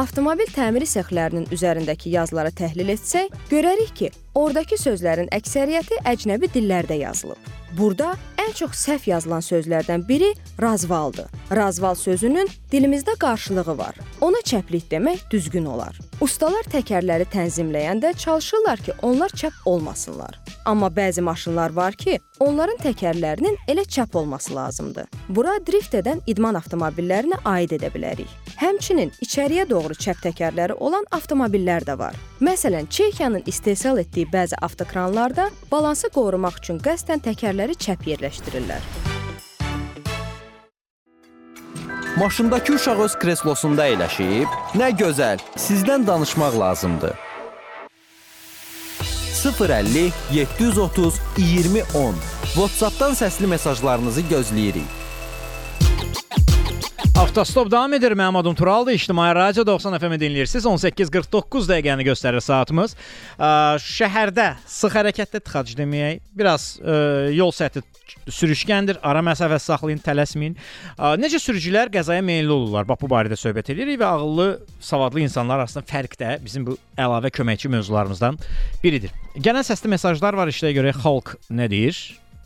Avtomobil təmiri sexlərinin üzərindəki yazıları təhlil etsək, görərik ki, oradakı sözlərin əksəriyyəti əcnəbi dillərdə yazılıb. Burada ən çox səhv yazılan sözlərdən biri razvaldır. Razval sözünün dilimizdə qarşılığı var. Ona çəplik demək düzgün olar. Ustalar təkərləri tənzimləyəndə çalışırlar ki, onlar çəp olmasınlar. Amma bəzi maşınlar var ki, onların təkərlərinin elə çəp olması lazımdır. Bura drift edən idman avtomobillərinə aid edə bilərik. Həmçinin içəriyə doğru çəp təkərləri olan avtomobillər də var. Məsələn, Çexiyanın istehsal etdiyi bəzi avtokranlarda balansı qorumaq üçün qəsdən təkərləri çəp yerləşdirirlər. Maşındakı uşaq öz kreslosunda əyləşib, nə gözəl, sizdən danışmaq lazımdır. 050 730 2010 WhatsApp-dan səsli mesajlarınızı gözləyirik. Avtostop davam edir. Mənim adım Turaldır. İctimai Radio 90 FM-i dinləyirsiniz. 18:49 dəqiqəni göstərir saatımız. Şəhərdə sıx hərəkətdə tıxac deməyək, biraz ə, yol səthi sürüşkəndir. Ara məsafə saxlayın, tələsməyin. Ə, Necə sürücülər qəzaya meylli olurlar? Bax bu barədə söhbət edirik və ağıllı, savadlı insanlar arasında fərq də bizim bu əlavə köməkçi mövzularımızdan biridir. Gələn səsli mesajlar var işləyə görə xalq nə deyir?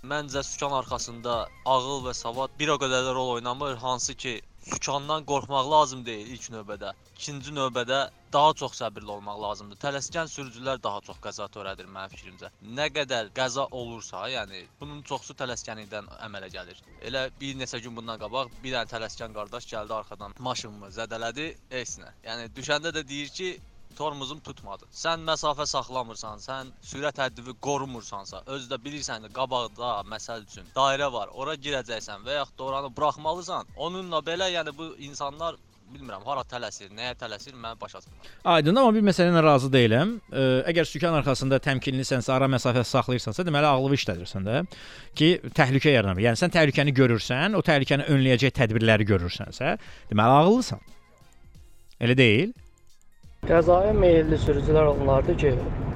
Məncə sükan arxasında ağıl və savad bir o qədər də rol oynamır, hansı ki sükandan qorxmaq lazım deyil ilk növbədə. İkinci növbədə daha çox səbirli olmaq lazımdır. Tələskən sürücülər daha çox qəza törədir mənim fikrimcə. Nə qədər qəza olursa, yəni bunun çoxsu tələskənlikdən əmələ gəlir. Elə bir neçə gün bundan qabaq bir dənə tələskən qardaş gəldi arxadan maşınımı zədələdi, esinə. Yəni düşəndə də deyir ki, tormozum tutmadı. Sən məsafə saxlamırsan, sən sürət həddivi qorumursansa, özü də bilirsən ki, qabaqda məsəl üçün dairə var, ora girəcəksən və yaxud da oranı buraxmalısan. Onunla belə, yəni bu insanlar bilmirəm hara tələsir, nəyə tələsir, mən başa düşmürəm. Aydın, amma bir məsələ ilə razı deyiləm. Ə, əgər sükan arxasında təmkinlisənsə, ara məsafə saxlayırsansa, deməli ağlını işlədirsən də ki, təhlükə yaranır. Yəni sən təhlükəni görürsən, o təhlükəni önləyəcək tədbirləri görürsənsə, deməli ağıllısan. Elə deyil? Qəzaya meylli sürücülər onlardır ki,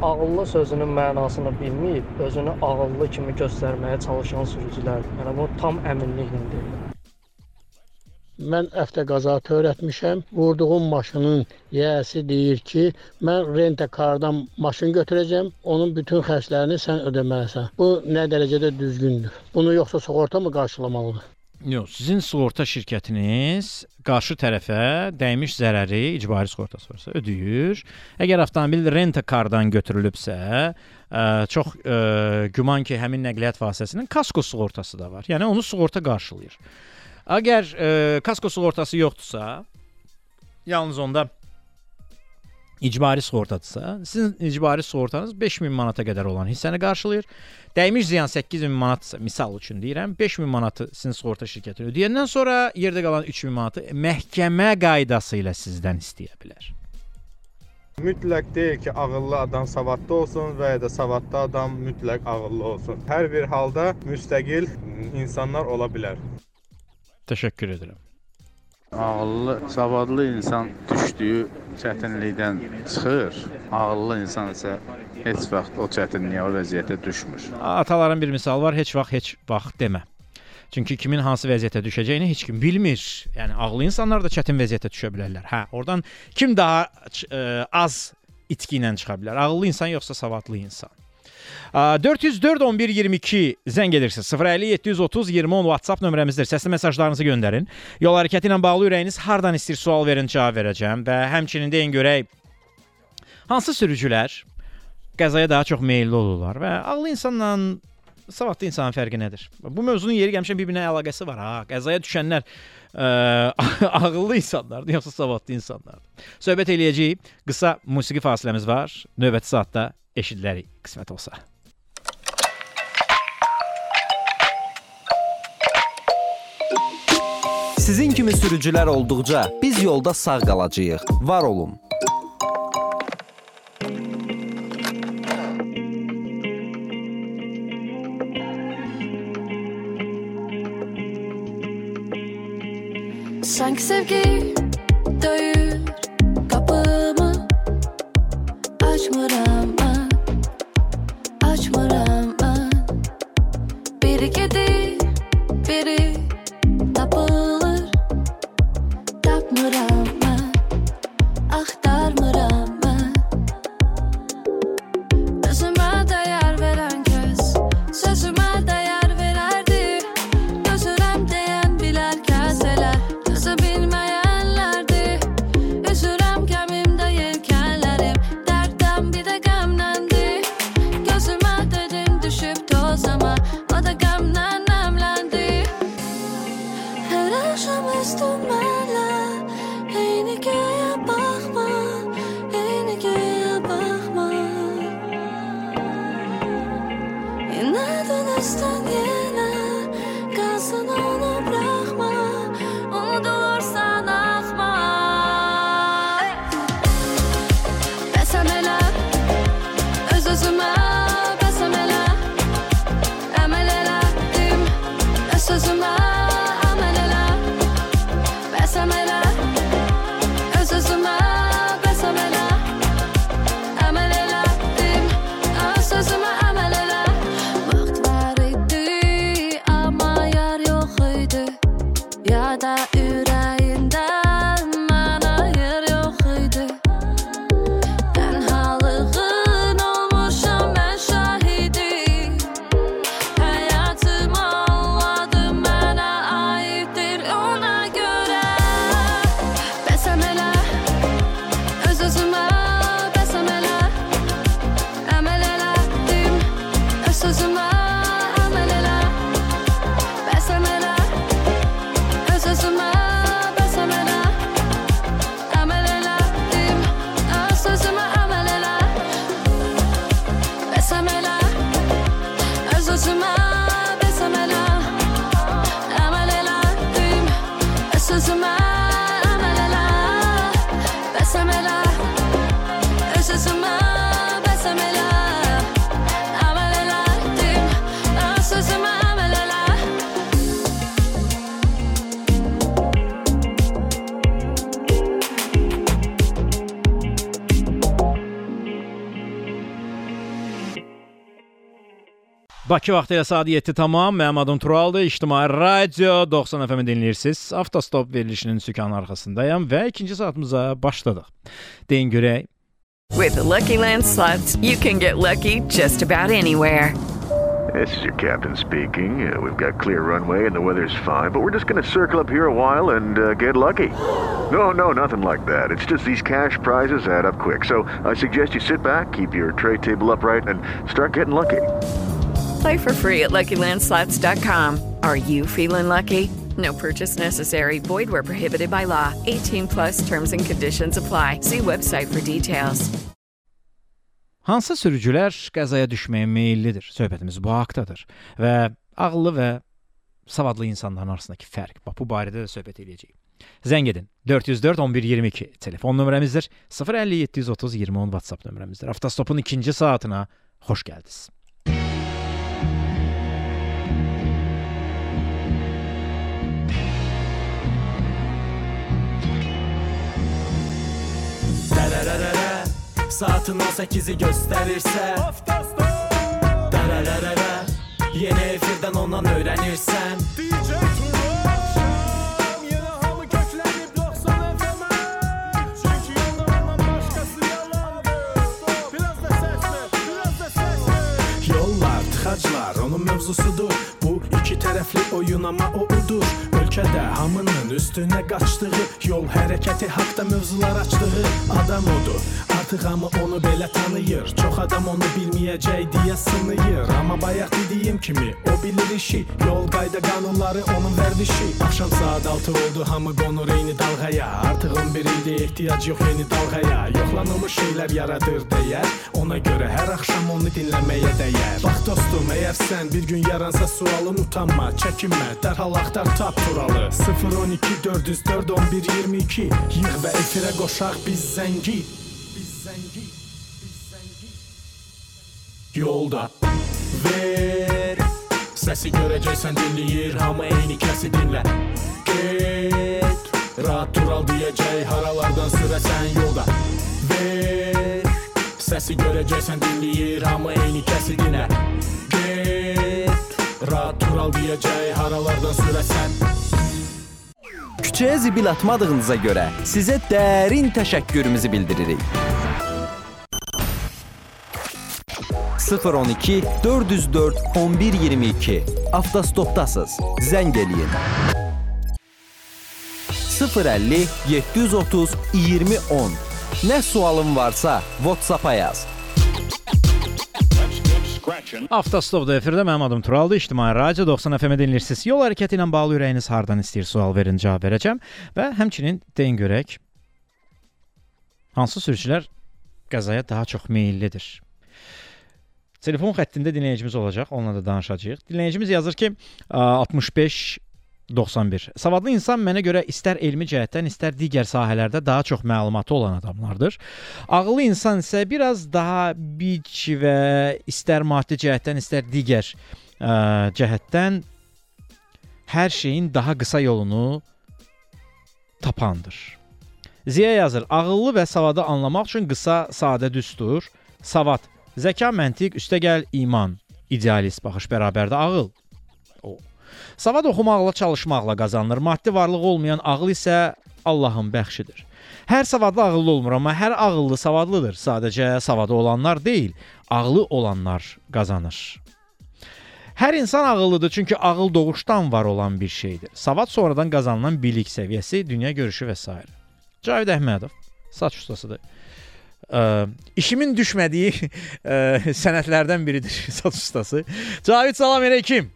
ağıllı sözünün mənasını bilməyib, özünü ağıllı kimi göstərməyə çalışan sürücülərdir. Yəni bunu tam əminliklə deyirəm. Mən avtoqaza törətmişəm. Vurduğum maşının yiyəsi deyir ki, mən rent-a-cardan maşın götürəcəm, onun bütün xərclərini sən ödəməlisən. Bu nə dərəcədə düzgündür? Bunu yoxsa sığorta mı qarşılamalıdır? Yox, sizin sığorta şirkətiniz qarşı tərəfə dəymiş zərəri icbari sığortası varsa ödəyir. Əgər avtomobil rent-a-cardan götürülübsə, ə, çox ə, güman ki, həmin nəqliyyat vasitəsinin kasko sığortası da var. Yəni onu sığorta qarşılayır. Əgər ə, kasko sığortası yoxdursa, yalnız onda icbari sığortadırsa, sizin icbari sığortanız 5000 manata qədər olan hissəni qarşılayır. Dəymiş ziyan 8000 manatsa, misal üçün deyirəm, 5000 manatı sizin sığorta şirkəti ödəyəndən sonra yerdə qalan 3000 manatı məhkəmə qaydası ilə sizdən istəyə bilər. Mütləq deyil ki, ağıllı adam savadlı olsun və ya da savadlı adam mütləq ağıllı olsun. Hər bir halda müstəqil insanlar ola bilər. Təşəkkür edirəm. Ağıllı, savadlı insan düşdüyü çətinlikdən çıxır. Ağıllı insan isə heç vaxt o çətinliyə, o vəziyyətə düşmür. Ataların bir misal var, heç vaxt heç vaxt demə. Çünki kimin hansı vəziyyətə düşəcəyini heç kim bilmir. Yəni ağıllı insanlar da çətin vəziyyətə düşə bilərlər. Hə, oradan kim daha ə, az itki ilə çıxa bilər? Ağıllı insan yoxsa savadlı insan? 404 11 22 zəng edirsiniz. 050 730 20 10 WhatsApp nömrəmizdir. Səsli mesajlarınızı göndərin. Yol hərəkəti ilə bağlı ürəyiniz hardan istəyir sual verin, cavab verəcəm və həmçinin deyin görək hansı sürücülər qəzaya daha çox meylli olurlar və ağıllı insanla savadlı insanın fərqi nədir? Bu mövzunun yeri gəlmişən bir-birinə əlaqəsi var ha. Qəzaya düşənlər ə, ağıllı insanlardır yoxsa savadlı insanlardır? Söhbət eləyəcəyik. Qısa musiqi fasiləmiz var. Növbəti saatda eşidilərik qismət olsa. Sizin kimi sürücülər olduqca biz yolda sağ qalacağıq. Var olun. Sanki sevgi döyür Bakı vaxtı ilə saat 7 tamam. Mənim adım Turaldır. İctimai Radio 90 FM-i dinləyirsiniz. Avtostop verilişinin sükanı arxasındayam və ikinci saatımıza başladıq. Deyin görək. With the Lucky Land slots, you can get lucky just about anywhere. This is your captain speaking. Uh, we've got clear runway and the weather's fine, but we're just going to circle up here a while and uh, get lucky. No, no, nothing like that. It's just these cash prizes add up quick. So I suggest you sit back, keep your tray table upright, and start getting lucky. Play for free at LuckyLandSlots.com. Are you feeling lucky? No purchase necessary. Void where prohibited by law. 18 plus terms and conditions apply. See website for details. Hansı sürücülər qəzaya düşməyə meyllidir? Söhbətimiz bu haqqdadır və ağıllı və savadlı insanların arasındakı fərq. Bax bu barədə də söhbət eləyəcəyik. Zəng edin. 404 11 22 telefon nömrəmizdir. 050 730 20 10 WhatsApp nömrəmizdir. Avtostopun ikinci saatına xoş gəldiniz. Dərərərərə Saatın 18-i göstərirsə Dərərərərə Yeni efirdən ondan öyrənirsən DJ Turan Yenə hamı köklənib 90 FM-ə Çünki yanlarından başqası yalandır Biraz da səslə, biraz da səslə Yollar, tıxaclar onun mövzusudur Bu iki tərəfli oyun amma o udur Ölkədə hamının üstünə qaçdığı Yol hərəkəti haqda mövzular açdığı Adam odur, artıq hamı onu belə tanıyır Çox adam onu bilməyəcək deyə sınıyır. Amma bayaq dediyim kimi o bilir işi. Yol qayda qanunları onun vərdişi Axşam saat 6 oldu hamı qonur eyni dalğaya Artıq 11 ildir ehtiyac yox yeni dalğaya Yoxlanılmış şeylər yaradır deyər Ona görə hər axşam onu dinləməyə dəyər Bax dostum, əgər sən bir gün yaransa sualın utanma, çəkinmə Dərhal axtar tap turalı 012 404 11 22 Yığ və efirə qoşaq biz zəngi Biz zəngi Biz zəngi Yolda Ver. Səsi görəcəksən dinləyir Hamı eyni kəsi dinlə Get Rahat dural deyəcək Haralardan sürəsən yolda. Ver. Səsi görəcəksən dinləyir Hamı eyni kəsi dinlə Get Rahat dural deyəcək Haralardan sürəsən Küçəyə zibil atmadığınıza görə sizə dərin təşəkkürümüzü bildiririk. 012 404 1122 Avtostopdasız. Zəng eləyin. 050 730 2010 Nə sualın varsa WhatsApp-a yaz. Avtostopda efirdə mənim adım Turaldır. İctimai Radio 90 FM-i dinləyirsiniz. Yol hərəkəti ilə bağlı ürəyiniz hardan istəyir sual verin, cavab verəcəm və həmçinin deyin görək hansı sürücülər qəzaya daha çox meyllidir. Telefon xəttində dinləyicimiz olacaq, onunla da danışacağıq. Dinləyicimiz yazır ki, 65 91. Savadlı insan mənə görə istər elmi cəhətdən, istər digər sahələrdə daha çox məlumatı olan adamlardır. Ağıllı insan isə biraz daha biç və istər maddi cəhətdən, istər digər ə, cəhətdən hər şeyin daha qısa yolunu tapandır. Ziya yazır: Ağıllı və savadı anlamaq üçün qısa, sadə düstur, savad, zəka, məntiq, üstəgəl iman, idealist baxış bərabərdə ağıl. O Savad oxumaqla, çalışmaqla qazanılır. Maddi varlıq olmayan ağıl isə Allahın bəxşidir. Hər savadlı ağıllı olmur, amma hər ağıllı savadlıdır. Sadəcə savadı olanlar deyil, ağlı olanlar qazanır. Hər insan ağıllıdır, çünki ağıl doğuşdan var olan bir şeydir. Savad sonradan qazanılan bilik səviyyəsi, dünya görüşü və s. Cavid Əhmədov saç ustasıdır. Ə, işimin düşmədiyi ə, sənətlərdən biridir saç ustası. Cavid salam əleykum.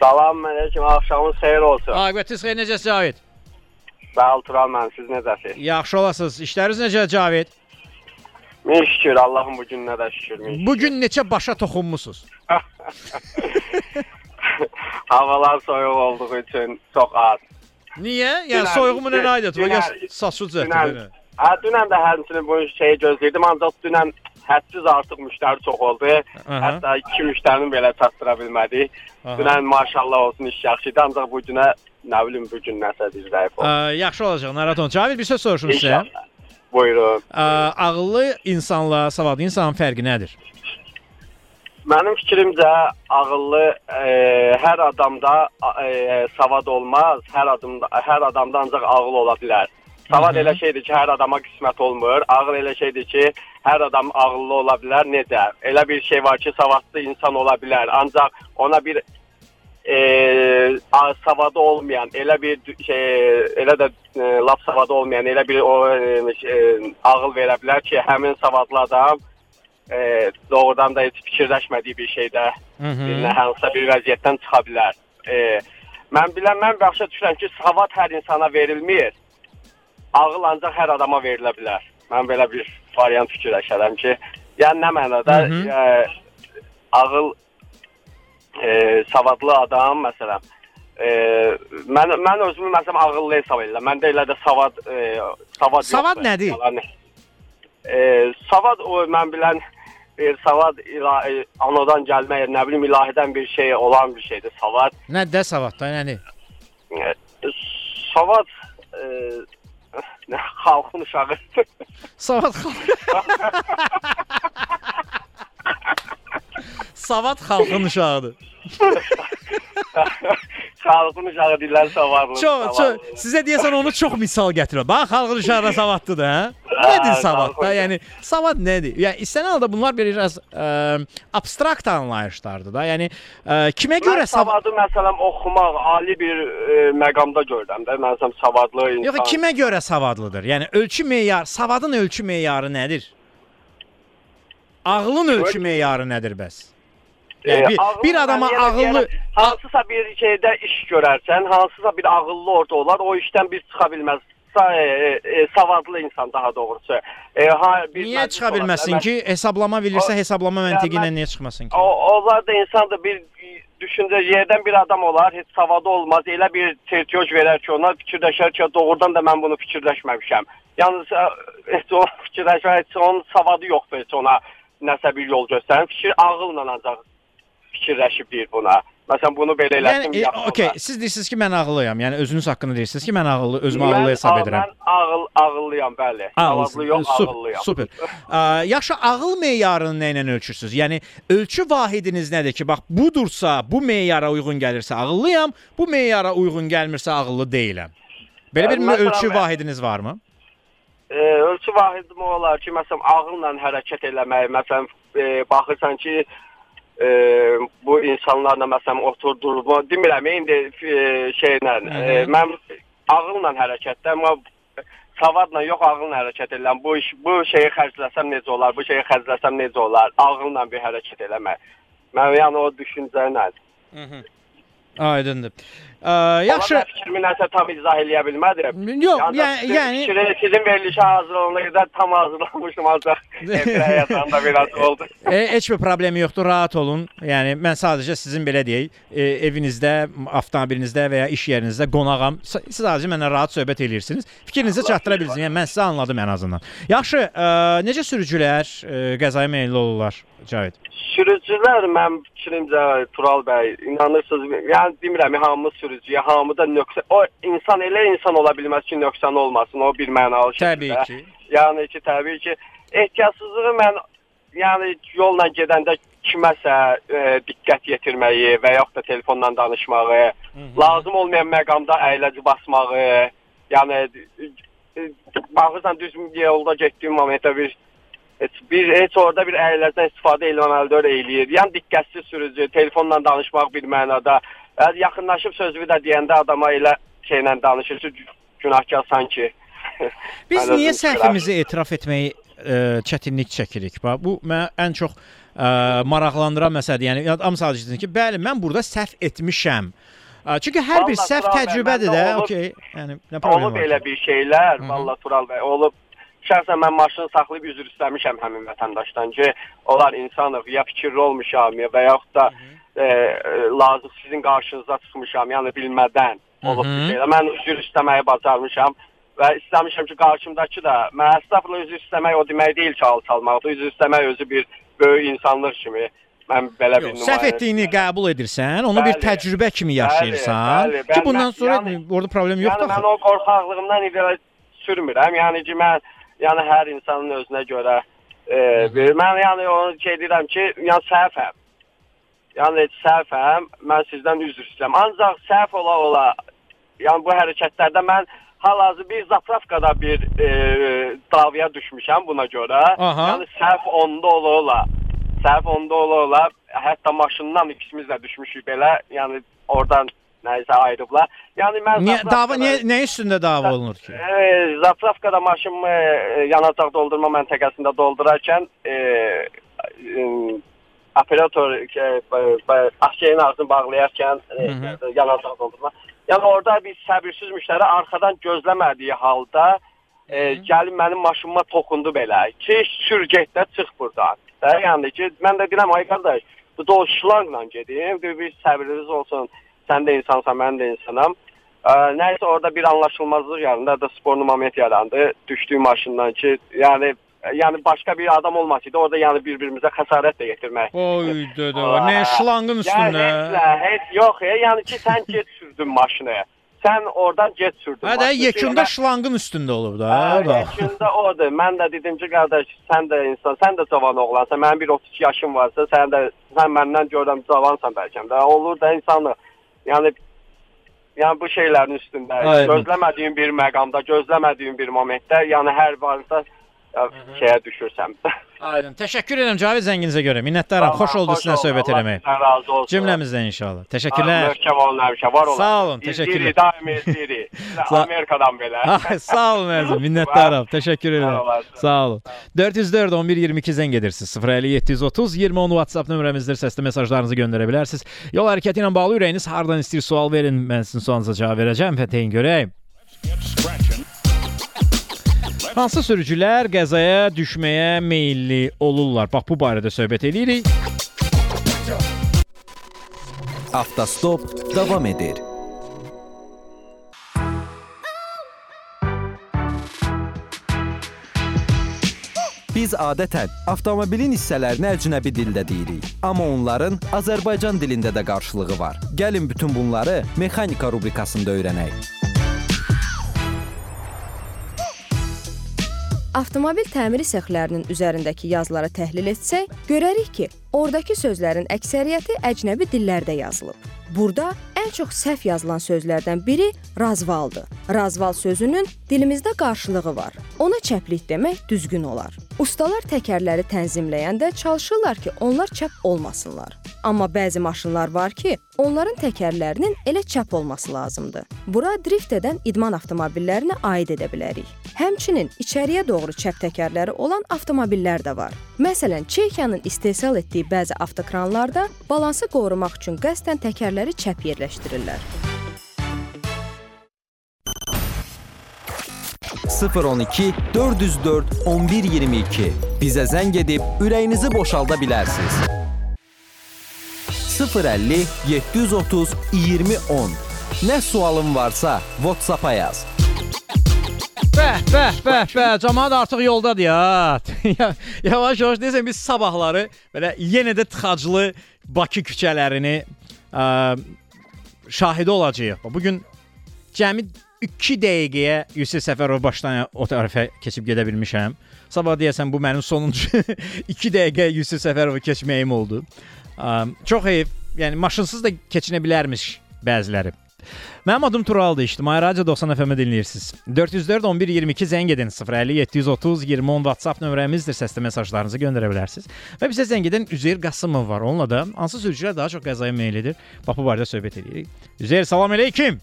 Salam əleykum, axşamınız xeyir olsun. Aqibətiniz xeyir necəsiz Cavid? Sağ ol Tural mən, siz necəsiz? Yaxşı olasınız. İşləriniz necə Cavid? Min şükür, Allahın bu gününə də şükür. Min Bu gün neçə başa toxunmusunuz? Havalar soyuq olduğu üçün çox az. Niyə? Yəni soyuğumu nə aidiyyəti? Bax saçı Dünən, hə, dünən də həmçinin bu şeyi gözləyirdim, ancaq dünən hədsiz artıq müştəri çox oldu. Aha. Hətta iki müştərini belə çatdıra bilmədik. Dünən maşallah olsun iş yaxşı idi, ancaq bu günə nə bilim bu gün nəsə bir zəif oldu. Ə, yaxşı olacaq narahat olun. Cavid bir söz soruşum sizə. Buyurun. Ə, ağıllı insanla savadlı insanın fərqi nədir? Mənim fikrimcə ağıllı e, hər adamda e, savad olmaz. Hər adamda hər adamda ancaq ağıl ola bilər. Savad elə şeydir ki, hər adama qismət olmur. Ağıl elə şeydir ki, hər adam ağıllı ola bilər. Necə? Elə bir şey var ki, savadlı insan ola bilər. Ancaq ona bir e, savadı olmayan, elə bir şey, elə də e, laf savadı olmayan, elə bir o e, e, ağıl verə bilər ki, həmin savadlı adam e, doğrudan da heç fikirləşmədiyi bir şeydə birinə hansısa bir vəziyyətdən çıxa bilər. E, mən bilən, mən başa düşürəm ki, savad hər insana verilmir. Ağıl ancaq hər adama verilə bilər. Mən belə bir variant fikirləşərəm ki, yəni nə mənada Hı hı. e, ağıl e, savadlı adam məsələn e, mən mən özümü məsələn ağıllı hesab edirəm. Məndə elə də savad e, savad Savad yoxdur. nədir? Yalan. E, savad o mən bilən bir savad ilahi, anadan gəlmə, nə bilim ilahidən bir şey olan bir şeydir savad. Nədir savadda, nədir? E, savad e, xalqın uşağı. Savad Savad xalqın uşağıdır. xalqın uşağı deyirlər savadlı. Çox, çox sizə deyəsən onu çox misal gətirir. Bax xalqın uşağı da savadlıdır, hə? Nədir Hə, savad da? Yəni savad nədir? Yəni istənilən halda bunlar biraz ə, abstrakt anlayışlardır da. Yəni ə, kimə görə Mən savad savadı məsələn oxumaq ali bir e, məqamda gördüm də. Məsələn savadlı insan. Yox, kimə görə savadlıdır? Yəni ölçü meyar, savadın ölçü meyarı nədir? Ağlın ölçü meyarı nədir bəs? Yəni E, bir, ağıllı bir adama mən yenə ağıllı deyərəm, hansısa bir şeydə iş görərsən, hansısa bir ağıllı orada olar, o işdən bir çıxa bilməz. Sa e, e, savadlı insan daha doğrusu. E, ha, bir niyə çıxa bilməsin Mən- ki? Hesablama bilirsə, O- hesablama məntiqi ilə mən- niyə çıxmasın ki? O, onlar da insandır bir düşüncə yerdən bir adam olar, heç savadı olmaz. Elə bir tertiyoj verər ki, ona fikirləşər ki, doğrudan da mən bunu fikirləşməmişəm. Yalnız ə, heç o fikirləşmə, heç onun savadı yoxdur heç ona nəsə bir yol göstərən. Fikir ağılla ancaq fikirləşib deyir buna. Məsələn bunu belə eləsin. Yəni, e, olar. siz deyirsiniz ki, mən ağıllıyam. Yəni özünüz haqqında deyirsiniz ki, mən ağıllı, özümü ağıllı hesab edirəm. Mən ağıl ağıllıyam, bəli. Savadlı yox, Super, ağıllıyam. super. Ə, yaxşı ağıl meyarını nə ilə ölçürsüz? Yəni ölçü vahidiniz nədir ki, bax budursa, bu meyara uyğun gəlirsə ağıllıyam, bu meyara uyğun gəlmirsə ağıllı deyiləm. Belə bir məsələn, ölçü vahidiniz varmı? e, ölçü vahidim olar ki, məsələn ağılla hərəkət eləmək, məsələn e, baxırsan ki, e, bu insanlarla məsələn oturdurma, demirəm indi e, şeylə, e, mən ağılla hərəkətdə, amma savadla yox ağılla hərəkət edirəm. Bu iş bu şeyi xərcləsəm necə olar? Bu şeyi xərcləsəm necə olar? Ağılla bir hərəkət eləmək. Mən yəni o düşüncə ilə. Aydındır. Ə, yaxşı. Bilər fikrimi nəsə tam izah eləyə bilmədim. Yox, yəni- sizin yəni- fikri- sizin verilişə hazırlanana qədər tam hazırlanmışdım ancaq yazanda biraz oldu. E, heç bir problemi yoxdur, rahat olun. Yəni mən sadəcə sizin belə deyək, e, evinizdə, avtomobilinizdə və ya iş yerinizdə qonağam. Siz sadəcə mənlə rahat söhbət eləyirsiniz. Fikrinizi çatdıra bilirsiniz. Yəni mən sizə anladım ən azından. Yaxşı, ə, necə sürücülər ə, qəzaya meylli olurlar? Cavit. Sürücülər mənim fikrimcə Tural bəy, inanırsınız, yəni demirəm hamı sürücüyə, hamıda nöqsə o insan elə insan ola bilməz ki, nöqsan olmasın, o bir mənalı şəkildə. Təbii ki. Yəni ki, təbii ki, ehtiyatsızlığı mən yəni yolla gedəndə kiməsə e, diqqət yetirməyi və yaxud da telefonla danışmağı, lazım olmayan məqamda əyləci basmağı, yəni e, baxırsan düz yolda getdiyim momentdə bir heç bir heç orada bir əyləcdən istifadə eləməlidir, eləyir. Yəni diqqətsiz sürücü, telefonla danışmaq bir mənada, yaxınlaşıb sözünü də deyəndə adama elə şeylə danışır ki, günahkar sanki. Biz niyə səhvimizi etiraf etməyi ə, çətinlik çəkirik? Bax, bu mənə ən çox ə, maraqlandıran məsələdir. Yəni adam sadəcə deyir ki, bəli, mən burada səhv etmişəm. Ə, Çünki hər bir Vallahi səhv Tural bəy, təcrübədir məndə də. olub- Okey. Yəni nə problem Olub var? elə bir şeylər, valla Tural bəy, olub. Şəxsən mən maşını saxlayıb üzr istəmişəm həmin vətəndaşdan ki, onlar insanıq, ya fikirli olmuşam, ya və yaxud da e, e, lazım sizin qarşınıza çıxmışam, yəni bilmədən olub bir hı. şeylər. Mən üzr istəməyi bacarmışam və istəmişəm ki, qarşımdakı da mən əslində üzr istəmək o demək deyil ki, alçalmaqdır. Üzr istəmək özü bir böyük insanlıq kimi mən belə bir Yox, səhv etdiyini qəbul edirsən, onu bir Bəli. təcrübə kimi yaşayırsan. Bəli, bəli. Ki bundan sonra yəni- orada problem yoxdur. Yəni mən o qorxaqlığımdan irəli sürmürəm. Yəni ki, mən yəni hər insanın özünə görə e, bir, mən yəni onu şey deyirəm ki, yəni səhvəm. Yəni səhvəm, mən sizdən üzr istəyirəm. Ancaq səhv ola ola, yəni bu hərəkətlərdə mən hal-hazır bir zapravkada bir e, davaya düşmüşəm buna görə. Aha. Yəni səhv onda ola ola. Səhv onda ola ola, hətta maşından ikimiz də düşmüşük belə, yəni oradan nəyisə ayrıblar. Yəni mən Niyə zapravkada- dava niyə nə üstündə dava olunur ki? E, Zapravkada maşınımı e, yanacaq doldurma məntəqəsində doldurarkən e, e, operator e, aşkeyin ağzını bağlayarkən e, yanacaq doldurma. Yəni orada bir səbirsiz müştəri arxadan gözləmədiyi halda e, gəlib mənim maşınıma toxundu belə. Ki sür getdə çıx burdan. Da, yəni ki mən də deyirəm ay qardaş, bu dolaşlarla gedim, bir, bir səbriniz olsun. Sən də insansan, mən də insanam. Ə, nəysə orada bir anlaşılmazlıq yarandı, da sporlu moment yarandı. Düşdüyüm maşından ki, yəni yəni başqa bir adam olmasaydı orada yəni bir-birimizə xəsarət də yetirmək. Oy dödə, nə şlanqın üstündə. Yəni heç, heç yox, ya, yəni ki sən get sürdün maşını. Sən oradan get sürdün. Hə də maşını. yekunda Yəni- şlanqın üstündə olub da. Hə, da. Yekunda odur. Mən də dedim ki, qardaş, sən də insan, sən də cavan oğlansan. Mənim bir 32 yaşım varsa, sən də sən məndən görürəm cavansan bəlkə də. Olur da insanı. Yəni yəni bu şeylərin üstündə Aynen. gözləmədiyin bir məqamda, gözləmədiyin bir momentdə, yəni hər varsa ə, şeyə düşürsən. Aydın. Təşəkkür edirəm Cavid zənginizə görə. Minnətdaram. Tamam, Xoş oldu xoş sizinlə oldu. söhbət Allah eləmək. sizdən razı olsun. Cümləmizdən inşallah. Təşəkkürlər. Möhkəm olun həmişə, var olun. Sağ olun, təşəkkürlər. İzləyirik, daim izləyirik. Sağ- Amerikadan belə. Ay, Sağ olun əzizim. Minnətdaram. Təşəkkür Sağ edirəm. olasın. Sağ olun. 404 11 22 zəng edirsiniz. 050 730 20 10 WhatsApp nömrəmizdir. Səsli mesajlarınızı göndərə bilərsiniz. Yol hərəkəti ilə bağlı ürəyiniz hardan istəyir sual verin. Mən sizin sualınıza cavab verəcəm və deyin görək. Hansı sürücülər qəzaya düşməyə meylli olurlar? Bax bu barədə söhbət edirik. Avtostop davam edir. Biz adətən avtomobilin hissələrini əcnəbi dildə deyirik, amma onların Azərbaycan dilində də qarşılığı var. Gəlin bütün bunları mexanika rubrikasında öyrənək. Avtomobil təmiri sexlərinin üzərindəki yazıları təhlil etsək, görərik ki, oradakı sözlərin əksəriyyəti əcnəbi dillərdə yazılıb. Burada ən çox səhv yazılan sözlərdən biri razvaldır. Razval sözünün dilimizdə qarşılığı var. Ona çəplik demək düzgün olar. Ustalar təkərləri tənzimləyəndə çalışırlar ki, onlar çəp olmasınlar. Amma bəzi maşınlar var ki, onların təkərlərinin elə çəp olması lazımdır. Bura drift edən idman avtomobillərinə aid edə bilərik. Həmçinin içəriyə doğru çəp təkərləri olan avtomobillər də var. Məsələn, Çexiyanın istehsal etdiyi bəzi avtokranlarda balansı qorumaq üçün qəsdən təkərləri çəp yerləşdirirlər. 012 404 1122 bizə zəng edib ürəyinizi boşalda bilərsiniz. 050 730 2010 Nə sualın varsa WhatsApp-a yaz. Bəh, bəh, bəh, bəh. Cəmaət artıq yoldadır ya. Yavaş-yavaş deyəsən biz sabahları belə yenə də tıxaclı Bakı küçələrini ə, şahidi olacağıq. Bu gün cəmi 2 dəqiqəyə Yusif Səfərov başdan o tərəfə keçib gedə bilmişəm. Sabah deyəsən bu mənim sonuncu 2 dəqiqə Yusif Səfərovu keçməyim oldu. Çox heyf. Yəni maşınsız da keçinə bilərmiş bəziləri. Mənim adım Turaldır. İctimai Radio 90 FM-i dinləyirsiniz. 404 11 22 zəng edin. 050 730 20 10 WhatsApp nömrəmizdir. Səsli mesajlarınızı göndərə bilərsiniz. Və bizə zəng edən Üzeyir Qasımov var. Onunla da hansı sürücülər daha çox qəzaya meyl edir? Bax bu barədə söhbət edirik. Üzeyir, salam əleykum.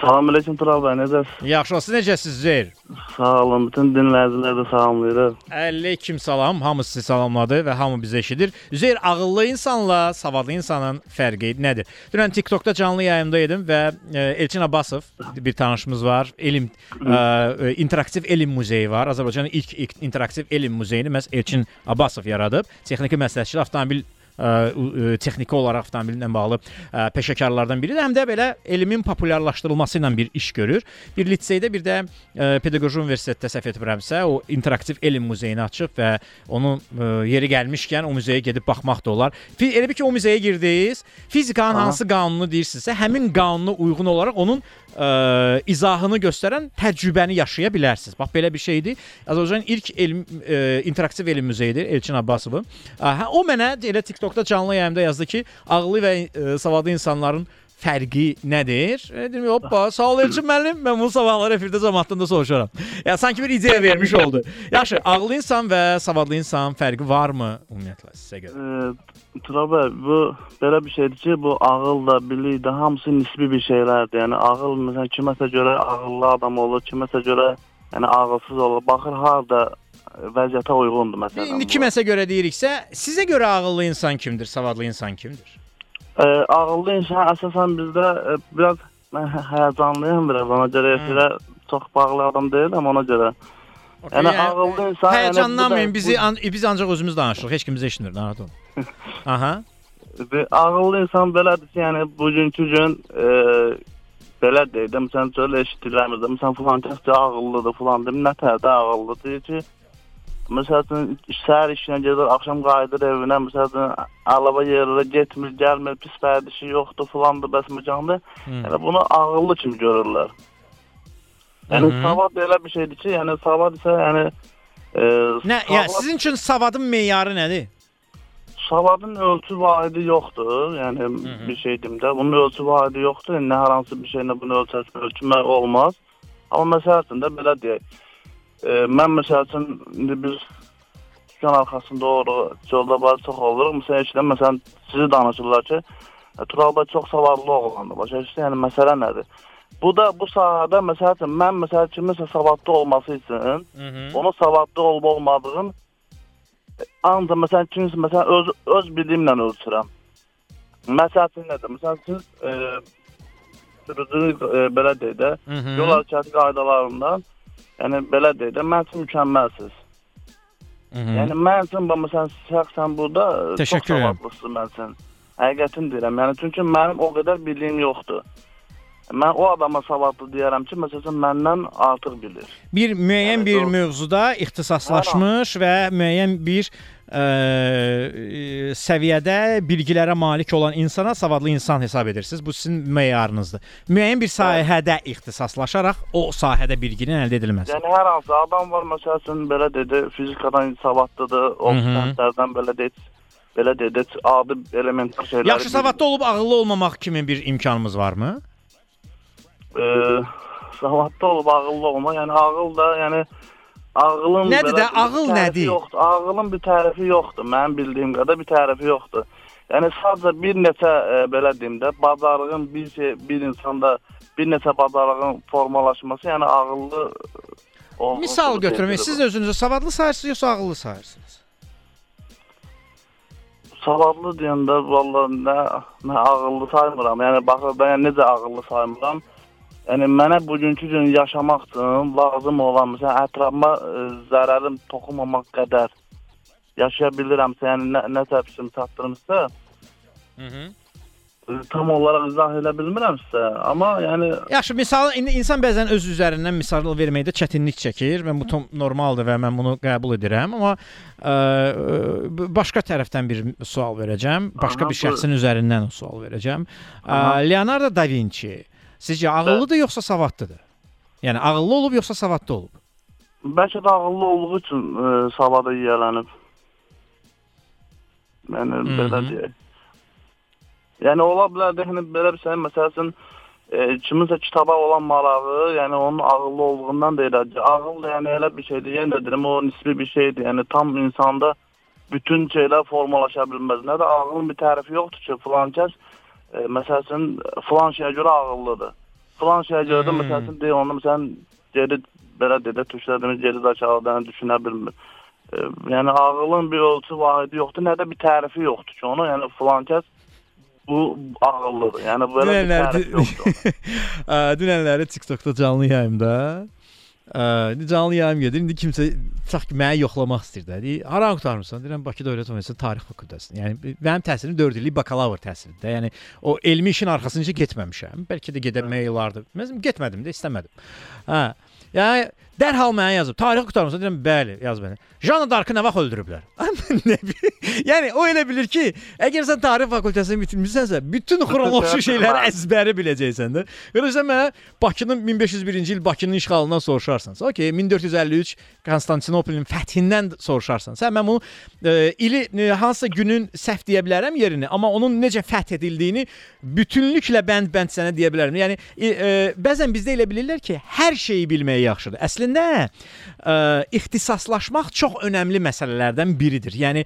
Salam əleykum Tural bəy, necəsiz? Yaxşı, siz necəsiz Üzeyir? Sağ olun, bütün dinləyiciləri də salamlayırıq. Əleykum salam. Hamı sizi salamladı və hamı bizi eşidir. Üzeyir, ağıllı insanla savadlı insanın fərqi nədir? Dünən TikTokda canlı yayımda idim və e, Elçin Abbasov bir tanışımız var. Elm ə, interaktiv elm muzeyi var. Azərbaycanın ilk, ilk interaktiv elm muzeyini məhz Elçin Abbasov yaradıb. Texniki məsləhətçi avtomobil ə, ə, texniki olaraq avtomobillə bağlı ə, peşəkarlardan biridir. Həm də belə elmin populyarlaşdırılması ilə bir iş görür. Bir liseydə, bir də ə, pedaqoji universitetdə səhv etmirəmsə, o interaktiv elm muzeyini açıb və onun ə, yeri gəlmişkən o muzeyə gedib baxmaq da olar. Fi- Elə bir ki, o muzeyə girdiniz, fizikanın Aha. hansı qanunu deyirsinizsə, həmin qanuna uyğun olaraq onun ə, izahını göstərən təcrübəni yaşaya bilərsiniz. Bax belə bir şeydir. Azərbaycanın ilk elm ə, interaktiv elm muzeyidir Elçin Abbasovun. Hə, o mənə elə TikTokda TikTokda canlı yayımda yazdı ki, ağıllı və e, savadlı insanların fərqi nədir? E, dedim, hoppa, sağ ol Elçin müəllim. Mən bu sabahları efirdə cəmaatdan soruşaram. Ya sanki bir ideya vermiş oldu. Yaxşı, ağıllı insan və savadlı insan fərqi varmı ümumiyyətlə sizə görə? E, Tural bəy, bu belə bir şeydir ki, bu ağıl da, bilik də hamısı nisbi bir şeylərdir. Yəni ağıl məsələn kiməsə görə ağıllı adam olur, kiməsə görə yəni ağılsız olur. Baxır harda vəziyyətə uyğundur məsələn. İndi kiməsə görə deyiriksə, sizə görə ağıllı insan kimdir, savadlı insan kimdir? E, ağıllı insan əsasən bizdə e, biraz mən hə- həyəcanlıyam biraz ona görə efirə çox bağlı adam deyiləm ona görə. Yəni ağıllı insan yəni Həyəcanlanmayın, da- bizi an, biz ancaq özümüz danışırıq. Heç kim bizi eşitmir, narahat olmayın. Aha. Ağıllı insan belədir ki, yəni bugünkü gün e, belə də, məsələn, belə eşidirlər, məsələn, filan kəs ağıllıdır, filan deyim, nə tərdə ağıllıdır deyir ki, məsələn, səhər işinə gedir, axşam qayıdır evinə, məsələn, alaba yerlərə getmir, gəlmir, pis vərdişi yoxdur, filandır, bəs məcandır. Yəni bunu ağıllı kimi görürlər. Yəni savad elə bir şeydir ki, yəni savad isə yəni e, Nə, savad- yəni sizin üçün savadın meyarı nədir? Savadın ölçü vahidi yoxdur. Yəni bir şey deyim də, bunun ölçü vahidi yoxdur. Yəni, nə hər hansı bir şeylə bunu ölçəs ölçmək olmaz. Amma məsəl üçün də belə deyək. E, mən məsəl üçün indi biz dükan arxasında oluruq, yolda var çox oluruq. Məsələn, işləm məsələn sizi danışırlar ki, e, Tural bəy çox savadlı oğlandır. Başa düşdün? Yəni məsələ nədir? Bu da bu sahədə məsəl üçün mən məsəl kiminsə savadlı olması üçün onun savadlı olub olmadığını ancaq məsələn kimsə məsələn öz öz biliyimlə ölçürəm. Məsəl üçün nədir? Məsələn siz e, sürücü e, belə deyək də, yol hərəkəti qaydalarından yəni belə deyək də mən üçün mükəmməlsiniz. Mhm. Yəni mən üçün bax məsələn şəxsən burada e, çox Təşəkkür edirəm. savadlısınız mən üçün. Həqiqətini deyirəm. Yəni çünki mənim o qədər bildiyim yoxdur. Mən o adama savadlı deyərəm ki, məsələn məndən artıq bilir. Bir müəyyən Yəni bir doğru. mövzuda ixtisaslaşmış və müəyyən bir ə, səviyyədə bilgilərə malik olan insana savadlı insan hesab edirsiniz. Bu sizin meyarınızdır. Müəyyən bir sahədə ixtisaslaşaraq o sahədə bilginin əldə edilməsi. Yəni hər hansı adam var məsəl üçün belə dedi, fizikadan savadlıdır, o sənslərdən belə deyək, belə deyək, adi elementar şeyləri. Yaxşı savadlı olub ağıllı olmamaq kimi bir imkanımız varmı? e, savadlı olub ağıllı olma, yəni ağıl da, yəni ağılın Nədir də, ağıl nədir? Yoxdur. Ağılın bir tərifi yoxdur. Mənim bildiyim qədər bir tərifi yoxdur. Yəni sadəcə bir neçə e, belə deyim də, bacarığın bir şey, bir insanda bir neçə bacarığın formalaşması, yəni ağıllı olduğunu Misal sübut götürmək. Siz özünüzü savadlı sayırsınız yoxsa ağıllı sayırsınız? Savadlı deyəndə vallahi nə, nə ağıllı saymıram. Yəni baxır yəni necə ağıllı saymıram. Yəni mənə bugünkü gün yaşamaq üçün lazım olan məsələn ətrafıma ə, zərərim toxunmamaq qədər yaşaya bilirəmsə, yəni nə, nə təpsim çatdırımsa, Mhm. ə, tam olaraq izah edə bilmirəmsə, amma yəni Yaxşı, misal indi insan bəzən öz üzərindən misal verməkdə çətinlik çəkir və bu tam normaldır və mən bunu qəbul edirəm, amma ə, başqa tərəfdən bir sual verəcəm. Başqa Aha, bir şəxsin üzərindən sual verəcəm. Aha. Leonardo da Vinci sizcə ağıllıdır yoxsa savadlıdır? Yəni ağıllı olub yoxsa savadlı olub? bəlkə də ağıllı olduğu üçün ə, savada yiyələnib. Yəni Mhm. belə deyək. Yəni ola bilər də yəni belə bir şey məsəl üçün e, kiminsə kitaba olan marağı, yəni onun ağıllı olduğundan deyil. Ağıl da yəni elə bir şeydir. Yenə də deyirəm o nisbi bir şeydir. Yəni tam insanda bütün şeylər formalaşa bilməz. Nə də ağılın bir tərifi yoxdur ki, filan kəs e, məsəl üçün filan şeyə görə ağıllıdır. Filan şeyə görə də Hmm. məsəl üçün deyir onu məsələn geri belə dedə tuşladığımız geri zəkalıdan düşünə bilmir. E, yəni ağılın bir ölçü vahidi yoxdur, nə də bir tərifi yoxdur ki, onu yəni filan kəs bu ağıllıdır. Yəni belə bir tərif yoxdur. Dünənləri TikTokda canlı yayımda ə, canlı yayım gedir. İndi kimsə tutaq ki, məni yoxlamaq istəyir də. Deyir, hara qurtarmısan? Deyirəm Bakı Dövlət Universiteti Tarix fakültəsində. Yəni mənim təhsilim 4 illik bakalavr təhsilidir də. Yəni o elmi işin arxasınca getməmişəm. Bəlkə də gedəmək olardı. Mən getmədim də, istəmədim. Hə. Yəni dərhal mənə yazıb. Tarix qurtarmısan? Deyirəm, bəli, yaz mənə. Janna Darkı nə vaxt öldürüblər? yəni o elə bilir ki, əgər sən tarix fakültəsini bitirmisənsə, bütün xronoloji şeyləri əzbəri biləcəksən də. Görürsən mənə Bakının 1501-ci il Bakının işğalından soruşarsan. Okay, 1453 Konstantinopolin fəthindən soruşarsanız. Hə mən bunu e, ili e, hansısa günün səhv deyə bilərəm yerini, amma onun necə fəth edildiyini bütünlüklə bənd-bənd sənə deyə bilərəm. Yəni e, e, bəzən bizdə elə bilirlər ki, hər şeyi bilmək yaxşıdır. Əslində e, ixtisaslaşmaq çox önəmli məsələlərdən biridir. Yəni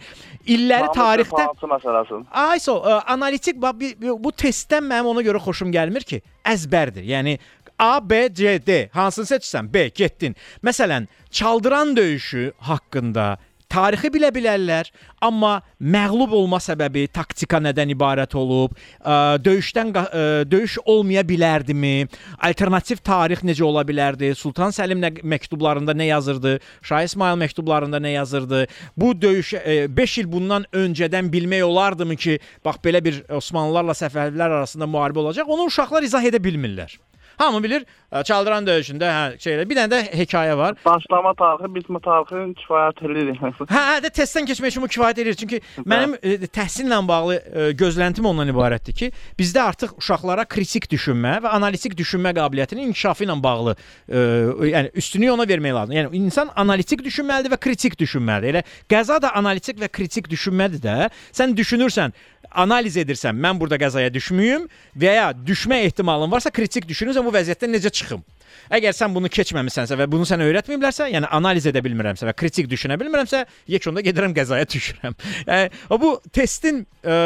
illəri tarixdə Hansı məsələsi? Ayso, ə, analitik bax, bir- bir- bu testdən mənim ona görə xoşum gəlmir ki, əzbərdir. Yəni A, B, C, D hansını seçsən? B, getdin. Məsələn, Çaldıran döyüşü haqqında tarixi bilə bilərlər, amma məğlub olma səbəbi taktika nədən ibarət olub, ə, döyüşdən ə, döyüş olmaya bilərdimi? Alternativ tarix necə ola bilərdi? Sultan Səlim nə məktublarında nə yazırdı? Şah İsmayıl məktublarında nə yazırdı? Bu döyüş 5 il bundan öncədən bilmək olardımı ki, bax belə bir Osmanlılarla Səfəvilər arasında müharibə olacaq? Onu uşaqlar izah edə bilmirlər. Hamı bilir, ə, Çaldıran döyüşündə hə şeylə bir dənə də hekayə var. Başlama tarixi, bitmə tarixini kifayət edir. Hə, hə də testdən keçmək üçün bu kifayət edir. Çünki mənim e, təhsillə bağlı e, gözləntim ondan ibarətdir ki, bizdə artıq uşaqlara kritik düşünmə və analitik düşünmə qabiliyyətinin inkişafı ilə bağlı, e, yəni üstünlüyü ona vermək lazımdır. Yəni insan analitik düşünməlidir və kritik düşünməlidir. Elə qəza da analitik və kritik düşünmədir də. Sən düşünürsən, analiz edirsən, mən burada qəzaya düşməyim və ya düşmə ehtimalın varsa kritik düşünürsən bu vəziyyətdən necə çıxım? Əgər sən bunu keçməmisənsə və bunu sənə öyrətməyiblərsə, yəni analiz edə bilmirəmsə və kritik düşünə bilmirəmsə, yekunda gedirəm qəzaya düşürəm. Yəni bu testin ə,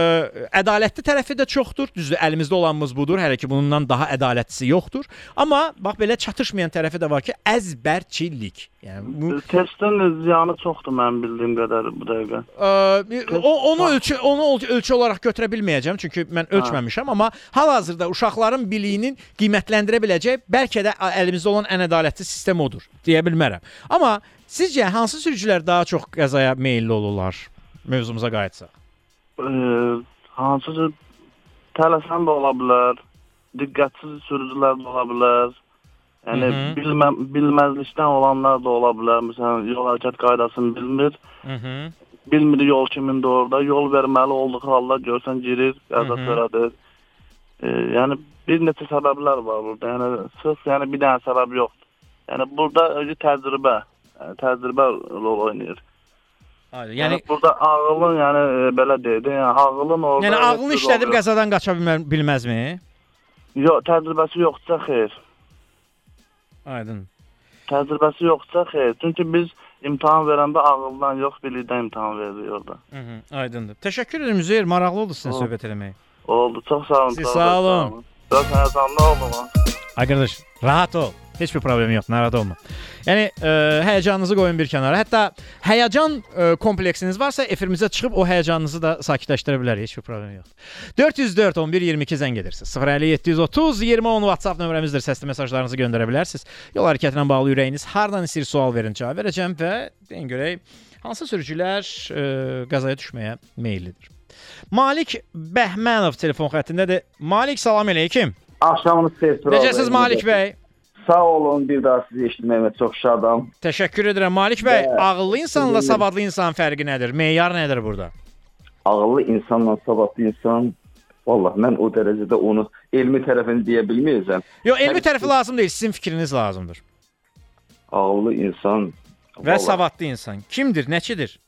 ədalətli tərəfi də çoxdur. Düzdür, əlimizdə olanımız budur. Hələ ki bundan daha ədalətlisi yoxdur. Amma bax belə çatışmayan tərəfi də var ki, əzbərçilik. Yəni bu Testin ziyanı çoxdur mənim bildiyim qədər bu dəqiqə. Ə, o, onu ölçü onu ölçü olaraq götürə bilməyəcəm çünki mən ölçməmişəm, amma hal-hazırda uşaqların biliyinin qiymətləndirə biləcək bəlkə də əlimizdə olan ən ədalətli sistem odur deyə bilmərəm. Amma sizcə hansı sürücülər daha çox qəzaya meylli olurlar? Mövzumuza qayıtsaq. Hansısa tələsən də ola bilər, diqqətsiz sürücülər də ola bilər. Yəni Mhm. bilmə, bilməzlikdən olanlar da ola bilər. Məsələn, yol hərəkət qaydasını bilmir. Mhm. Bilmir yol kimindir orada. Yol verməli olduğu halda görsən girir, qəza törədir. Ee, yəni bir neçə səbəblər var burada. Yəni sırf yəni bir dənə səbəb yoxdur. Yəni burada özü təcrübə, yəni, təcrübə rol oynayır. Aynen. Yəni, Yəni burada ağılın yəni e, belə deyək yəni ağılın orada yəni ağlını işlədib yox. qəzadan qaça bilmə- bilməzmi? Yox, təcrübəsi yoxsa xeyr. Aydın. Təcrübəsi yoxsa xeyr. Çünki biz imtahan verəndə ağıldan yox, bilikdən imtahan veririk orada. Mhm. Aydındır. Təşəkkür edirəm Üzeyir, maraqlı oldu sizinlə Oldu. söhbət eləmək. Oldu, çox sağ olun. Siz sağ olun. Çox həyəcanlı oldum. ha. Ay qardaş, rahat ol. Heç bir problem yox, narahat olma. Yəni ə, həyəcanınızı qoyun bir kənara. Hətta həyəcan ə, kompleksiniz varsa efirimizə çıxıb o həyəcanınızı da sakitləşdirə bilər. Heç bir problem yoxdur. 404 11 22 zəng edirsiniz. 050 730 20 10 WhatsApp nömrəmizdir. Səsli mesajlarınızı göndərə bilərsiniz. Yol hərəkətinə bağlı ürəyiniz hardan istəyir sual verin, cavab verəcəm və deyin görək hansı sürücülər ə, qəzaya düşməyə meyllidir. Malik Bəhmənov telefon xəttindədir. Malik salam əleykum. Axşamınız xeyir. Necəsiz Malik bəy? Sağ olun, bir daha sizi eşitməyimə çox şadam. Təşəkkür edirəm Malik bəy. Və- Ağıllı insanla savadlı insan fərqi nədir? Meyar nədir burada? Ağıllı insanla savadlı insan Vallahi mən o dərəcədə onu elmi tərəfini deyə bilməyəcəm. Yox, elmi tərəfi lazım deyil, sizin fikriniz lazımdır. Ağıllı insan Və vallahi- savadlı insan kimdir, nəçidir?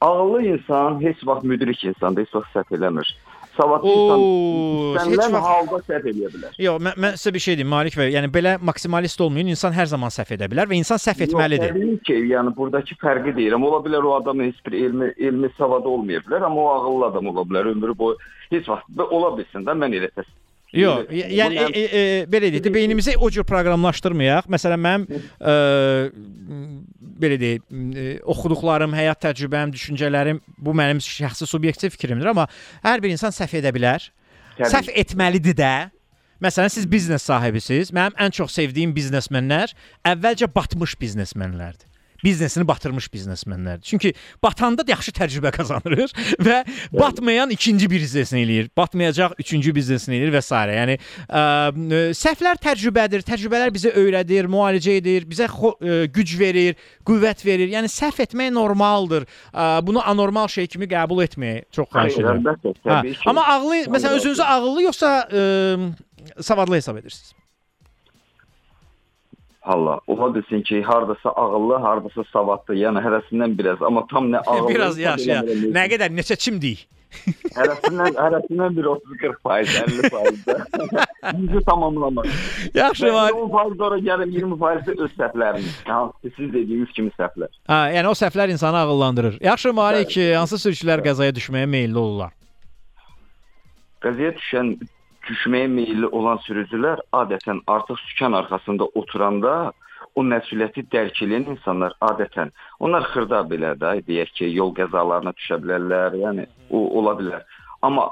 Ağıllı insan heç vaxt müdrik insandır, heç vaxt səhv eləmir. Savadlı insan heç istənilən vaxt- halda səhv eləyə bilər. Yox, mən, mən sizə bir şey deyim Malik bəy. Yəni belə maksimalist olmayın. İnsan hər zaman səhv edə bilər və insan səhv etməlidir. Yox, təbii ki, yəni buradakı fərqi deyirəm. Ola bilər o adamın heç bir elmi elmi savadı olmaya bilər, amma o ağıllı adam ola bilər. Ömrü boyu heç vaxt ola bilsin də mən elə təsəvvür Yox, yəni e, e, e, belə deyək, beynimizi o cür proqramlaşdırmayaq. Məsələn, mənim e, belə deyək, e, oxuduqlarım, həyat təcrübəm, düşüncələrim bu mənim şəxsi subyektiv fikrimdir, amma hər bir insan səhv edə bilər. Təbii. Səhv etməlidir də. Məsələn, siz biznes sahibisiniz. Mənim ən çox sevdiyim biznesmenlər əvvəlcə batmış biznesmenlərdir. Biznesini batırmış biznesmenlərdir. Çünki batanda da yaxşı təcrübə qazanır və batmayan ikinci biznesini eləyir. Batmayacaq üçüncü biznesini eləyir və s. Yəni ə, ə, səhvlər təcrübədir. Təcrübələr bizə öyrədir, müalicə edir, bizə ə, güc verir, qüvvət verir. Yəni səhv etmək normaldır. Ə, bunu anormal şey kimi qəbul etməyə çox xahiş edirəm. Hə. Amma ağlı, məsələn özünüzü ağıllı yoxsa ə, savadlı hesab edirsiniz? Hala ola bilsin ki, hardasa ağıllı, hardasa savadlı, yəni hərəsindən biraz, amma tam nə ağıllı. Biraz yaxşı ya. Nə qədər neçə çimdik? Hərəsindən hərəsindən bir 30-40%, 50%. Yüzü tamamlamaq. Yaxşı var. 10% sonra gəlir 20% öz səhvlərimiz. Hansı siz dediyiniz kimi səhvlər. Ha, yəni o səhvlər insanı ağıllandırır. Yaxşı Malik, hansı sürücülər qəzaya düşməyə meylli olurlar? Qəzaya düşən düşməyə meylli olan sürücülər adətən artıq sükan arxasında oturanda o məsuliyyəti dərk edən insanlar adətən onlar xırda belə də deyək ki, yol qəzalarına düşə bilərlər, yəni o ola bilər. Amma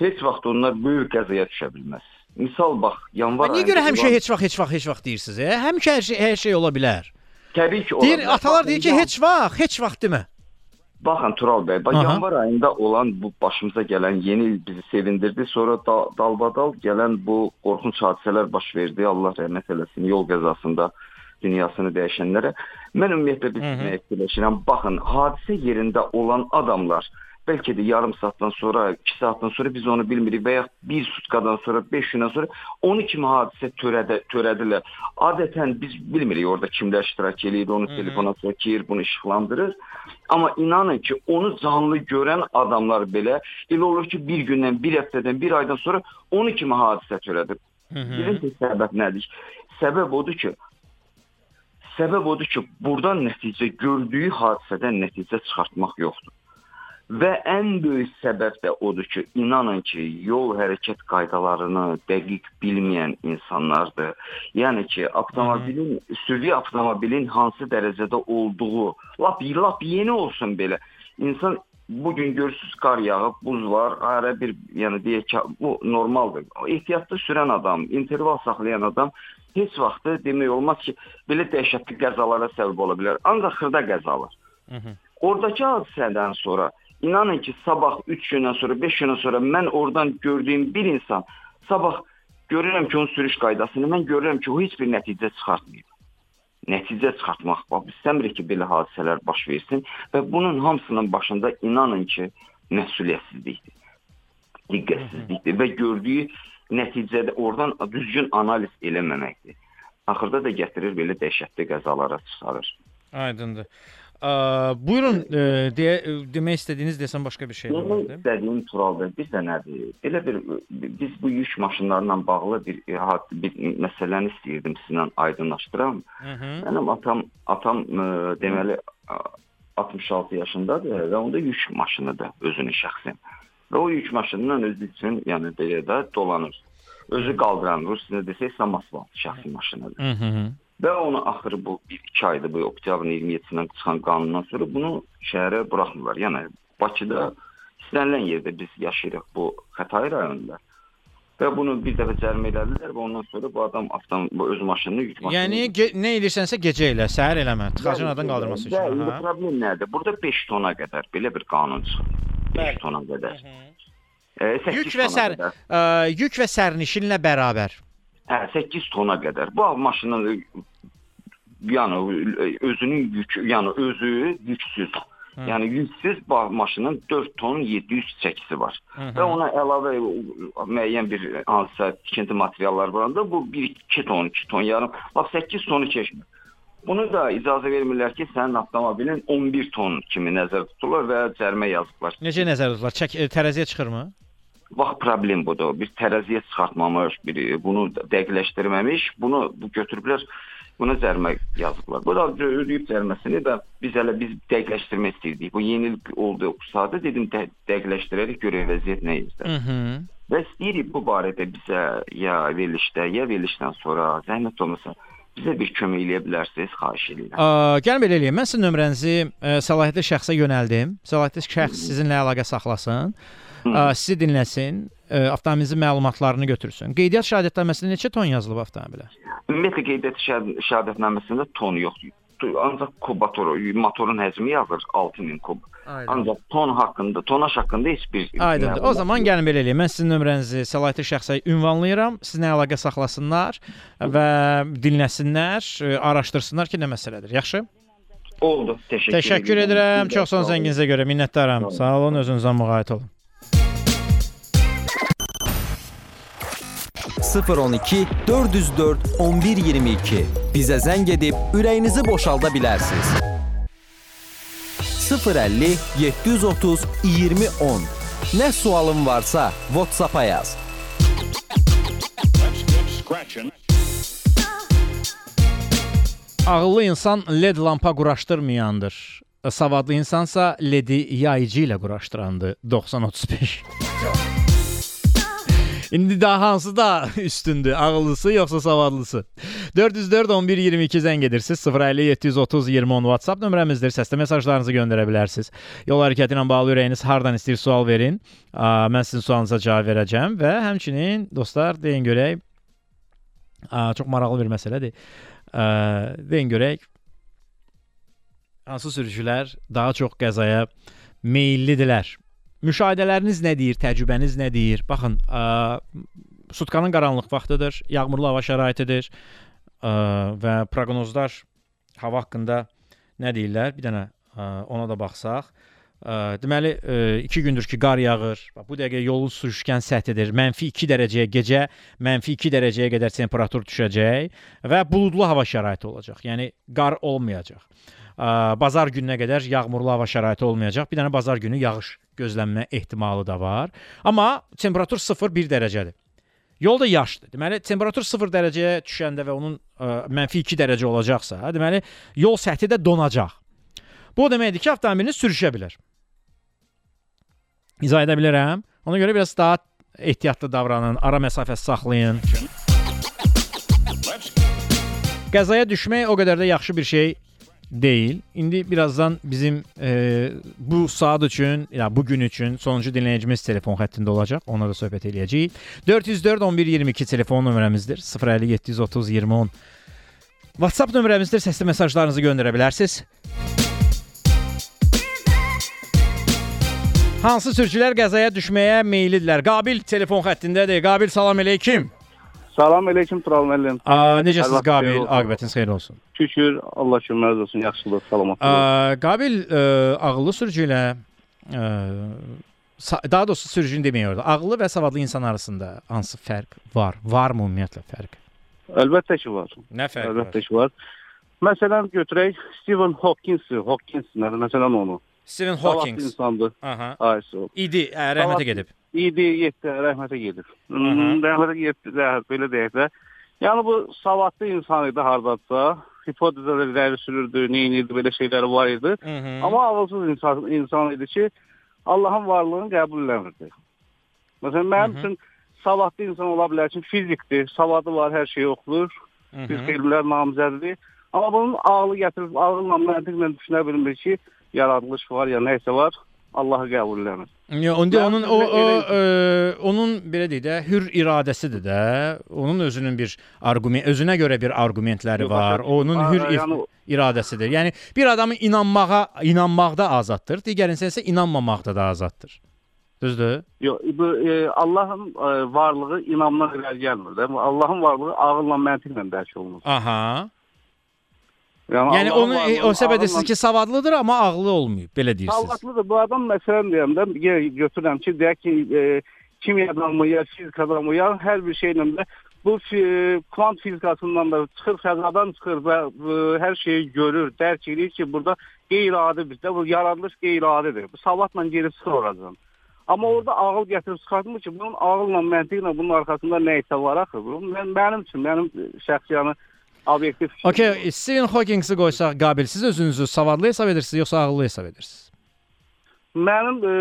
heç vaxt onlar böyük qəzaya düşə bilməz. Misal bax, yanvar Niyə görə həmişə heç vaxt, heç vaxt, heç vaxt deyirsiniz? E? Həmişə hər şey, hər şey ola bilər. Təbii ki, ola Deyir, bilər. atalar deyir ki, heç vaxt, heç vaxt demə. Baxın Tural bəy, bax Aha. yanvar ayında olan bu başımıza gələn yeni il bizi sevindirdi. Sonra da, dalbadal gələn bu qorxunc hadisələr baş verdi. Allah rəhmət eləsin yol qəzasında dünyasını dəyişənlərə. Mən ümumiyyətlə biz nə fikirləşirəm? Baxın, hadisə yerində olan adamlar bəlkə də yarım saatdan sonra, 2 saatdan sonra biz onu bilmirik və ya bir sutkadan sonra, 5 gündən sonra onu kimi hadisə törədə törədilər. Adətən biz bilmirik orada kimlər iştirak eləyir, onu telefona çəkir, bunu işıqlandırır. Amma inanın ki, onu canlı görən adamlar belə elə olur ki, bir gündən, bir həftədən, bir aydan sonra onu kimi hadisə törədir. Bilin ki, səbəb nədir? Səbəb odur ki, səbəb odur ki, burdan nəticə gördüyü hadisədən nəticə çıxartmaq yoxdur. Və ən böyük səbəb də odur ki, inanın ki, yol hərəkət qaydalarını dəqiq bilməyən insanlardır. Yəni ki, avtomobilin, sürücü avtomobilin hansı dərəcədə olduğu, lap lap yeni olsun belə. İnsan bu gün görürsüz qar yağıb, buz var, ara bir, yəni deyək ki, bu normaldır. Ehtiyatlı sürən adam, interval saxlayan adam heç vaxt demək olmaz ki, belə dəhşətli qəzalara səbəb ola bilər. Ancaq xırda qəzalar. Oradakı hadisədən sonra inanın ki, sabah 3 gündən sonra, 5 gündən sonra mən oradan gördüyüm bir insan sabah görürəm ki, onun sürüş qaydasını mən görürəm ki, o heç bir nəticə çıxartmayıb. Nəticə çıxartmaq bax, istəmirik ki, belə hadisələr baş versin və bunun hamısının başında inanın ki, məsuliyyətsizlikdir. Diqqətsizlikdir və gördüyü nəticədə oradan düzgün analiz eləməməkdir. Axırda da gətirir belə dəhşətli qəzalara çıxarır. Aydındır. Ə, buyurun ə, deyə ə, demək istədiyiniz desən başqa bir şey var. İstədiyim Tural bəy bir dənədir. Elə bir biz bu yük maşınlarla bağlı bir e, bir məsələni istəyirdim sizlə aydınlaşdıram. Mənim atam atam deməli ə, 66 yaşındadır və onda yük maşınıdır özünün şəxsi. Və o yük maşınından özü üçün, yəni belə də dolanır. Özü qaldıran, ruscasında desək samasval şəxsi maşınıdır. Mhm. Və onu axırı bu 1-2 ayda bu oktyabrın 27-sindən çıxan qanundan sonra bunu şəhərə buraxmırlar. Yəni Bakıda istənilən yerdə biz yaşayırıq bu Xətai rayonunda. Və bunu bir dəfə cərimə elədilər və ondan sonra bu adam avtom bu öz maşınını yük maşını Yəni nə edirsənsə gecə elə, səhər eləmə. Tıxacın adan qaldırması üçün. indi Hə. problem nədir? Burada 5 tona qədər belə bir qanun çıxıb. 5 tona qədər. E, 8 Yük və sər qədər. ə, yük və sərnişinlə bərabər. Hə, 8 tona qədər. Bu maşının e, yəni özünün yükü, yəni özü yüksüz. Hı. Yəni yüksüz maşının 4 ton 700 çəkisi var. Hı hı. Və ona əlavə müəyyən bir hansısa tikinti materiallar var da bu 1-2 ton, 2 ton yarım, bax 8 tonu keçmir. Bunu da icazə vermirlər ki, sənin avtomobilin 11 ton kimi nəzərdə tutulur və cərimə yazıblar. Necə nəzərdə tuturlar? Çək ə, tərəziyə çıxırmı? Bax problem budur. Bir tərəziyə çıxartmamış, bir bunu dəqiqləşdirməmiş, bunu bu götürüblər buna cərimə yazıblar. Bu da ödəyib cəriməsini və biz hələ biz dəqiqləşdirmək istəyirdik. Bu yeni il oldu sadə dedim də, dəqiqləşdirərik görək vəziyyət nə. Mhm. Və istəyirik bu barədə bizə ya verilişdə, ya verilişdən sonra zəhmət olmasa bizə bir kömək eləyə bilərsiniz, xahiş edirəm. Gəlin belə eləyim. Mən sizin nömrənizi ə, səlahiyyətli şəxsə yönəldim. Səlahiyyətli şəxs sizinlə əlaqə saxlasın. Ə, sizi dinləsin, ə, avtomobilinizin məlumatlarını götürsün. Qeydiyyat şahidətnaməsində neçə ton yazılıb avtomobilə? Ümumiyyətlə qeydiyyat şəhad- şəhadətnaməsində ton yoxdur. Ancaq kubator, motorun həcmi yazır 6000 kub. Aydın. Ancaq ton haqqında, tonaj haqqında heç bir Aydındır. O zaman gəlin belə eləyim. Mən sizin nömrənizi səlahiyyətli şəxsə ünvanlayıram. Sizinlə əlaqə saxlasınlar və dinləsinlər, ə, araşdırsınlar ki, nə məsələdir. Yaxşı? Oldu. Təşəkkür, Təşəkkür edirəm. Çox sağ olun zənginizə görə. Minnətdaram. Sağ olun, özünüzə müğayət olun. 012 404 1122 Bizə zəng edib ürəyinizi boşalda bilərsiniz. 050 730 2010. Nə sualın varsa WhatsApp-a yaz. Ağıllı insan LED lampa quraşdırmayandır. Savadlı insansa LED-i yayıcı ilə quraşdırandır. 9035. İndi daha hansı da üstündür? Ağıllısı yoxsa savadlısı? 404 11 22 zəng edirsiniz. 050 730 20 10 WhatsApp nömrəmizdir. Səslə mesajlarınızı göndərə bilərsiniz. Yol hərəkəti ilə bağlı ürəyiniz hardan istəyir sual verin. Mən sizin sualınıza cavab verəcəm və həmçinin dostlar deyin görək. Çox maraqlı bir məsələdir. Deyin görək hansı sürücülər daha çox qəzaya meyllidirlər? Müşahidələriniz nə deyir, təcrübəniz nə deyir? Baxın, ə, sutkanın qaranlıq vaxtıdır, yağmurlu hava şəraitidir ə, və proqnozlar hava haqqında nə deyirlər? Bir dənə ə, ona da baxsaq. Ə, deməli 2 gündür ki qar yağır. Bax bu dəqiqə yolun sürüşkən səthidir. Mənfi 2 dərəcəyə gecə, mənfi 2 dərəcəyə qədər temperatur düşəcək və buludlu hava şəraiti olacaq. Yəni qar olmayacaq. Ə, Bazar gününə qədər yağmurlu hava şəraiti olmayacaq. Bir dənə bazar günü yağış gözlənmə ehtimalı da var. Amma temperatur 0-1 dərəcədir. Yol da yaşdır. Deməli, temperatur 0 dərəcəyə düşəndə və onun ə, mənfi 2 dərəcə olacaqsa, deməli, yol səthi də donacaq. Bu o deməkdir ki, avtomobiliniz sürüşə bilər. İzah edə bilərəm. Ona görə biraz daha ehtiyatlı davranın, ara məsafə saxlayın. Qəzaya düşmək o qədər də yaxşı bir şey deyil. İndi birazdan bizim e, bu saat üçün, ya bu gün üçün sonuncu dinləyicimiz telefon xəttində olacaq. Ona da söhbət eləyəcəyik. 404 11 22 telefon nömrəmizdir. 050 730 20 10. WhatsApp nömrəmizdir. Səsli mesajlarınızı göndərə bilərsiniz. Hansı sürücülər qəzaya düşməyə meyillidirlər? Qabil telefon xəttindədir. Qabil salam əleykum. Salam əleykum Tural müəllim. Vaxt Qabil? Aqibətiniz xeyir olsun. Şükür, Allah şükürlər olsun, yaxşılıq, salamatlıq. Aa, Qabil ə, ağıllı sürücü ilə ə, sa- daha doğrusu sürücünü demək orada. Ağıllı və savadlı insan arasında hansı fərq var? Varmı ümumiyyətlə fərq? Əlbəttə ki var. Nə fərq var? Əlbəttə ki var. Məsələn götürək Stephen Hawkins, Hawkins nədir? Məsələn onu. Stephen Hawking. insandır. Aha. Ay, sağ ol. İdi, rəhmətə gedib. İdi, yetdi, rəhmətə gedib. Hı. Rəhmətə gedib, rəhmət, belə deyək də. Yəni bu savadlı insan idi hardadsa, hipotezələr irəli sürürdü, neyinirdi, belə şeyləri var idi. Hı -hı. Amma ağılsız insan, insan idi ki, Allahın varlığını qəbul eləmirdi. Məsələn, mənim üçün savadlı insan ola bilər ki, fizikdir, savadı var, hər şey oxuyur, Hı biz -hı. elmlər namizədidir. Amma bunun ağlı gətirib, ağılla, məntiqlə düşünə bilmir ki, yaradılış var, ya nəysə var, Allahı qəbul eləmir. Ya onda Mən onun o, o ə, onun belə deyək də hür iradəsidir də. Onun özünün bir arqument, özünə görə bir arqumentləri var. Onun hür yəni- iradəsidir. Yəni bir adamın inanmağa, inanmaqda azaddır, digərinsə isə inanmamaqda da azaddır. Düzdür? Yox, bu e, Allahın e, varlığı inamdan irəli gəlmir də. Allahın varlığı ağılla, məntiqlə dərk olunur. Aha. Yəni, Yəni onu e, varlığı o səbəb edirsiniz ki, savadlıdır, amma ağlı olmayıb, belə deyirsiniz. Savadlıdır. Bu adam məsələn deyəndə yenə götürürəm ki, deyək ki, e, kimyadan mı, ya fizikadan mı, ya hər bir şeylə də bu fi- kvant fizikasından da çıxır, fəzadan çıxır və e, hər şeyi görür, dərk edir ki, burada qeyri-adi bizdə bu yaradılış qeyri-adidir. Bu savadla geri çıxır oradan. Amma orada ağıl gətirib çıxartmır ki, bunun ağılla, məntiqlə bunun arxasında nə isə var axı. Bu mən, mənim üçün, mənim şəxsi yəni obyektiv. Okay, Stephen Hawking'i qoysaq Qabil, siz özünüzü savadlı hesab edirsiniz yoxsa ağıllı hesab edirsiniz? Mənim e,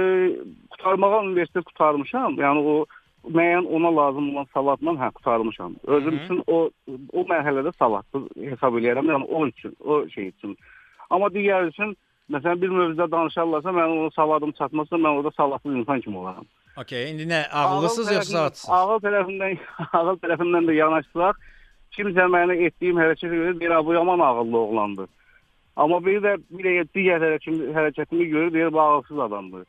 qutarmağa universitet qutarmışam. Yəni o müəyyən ona lazım olan savadla hə qutarmışam. Özüm üçün o o mərhələdə savadlı hesab eləyirəm. Yəni o üçün, o şey üçün. Amma digər üçün məsələn bir mövzuda danışarlarsa mənim o savadım çatmasa mən orada savadlı insan kimi olaram. Okay, indi nə ağıllısınız Ağıl yoxsa savadsız? Ağıl tərəfindən ağıl tərəfindən də yanaşsaq, kimsə mənə etdiyim hərəkətə görə deyir, "Ha, bu yaman ağıllı oğlandır." Amma bir də bir digər hərəkətimi, görür, deyir, bu ağılsız adamdır.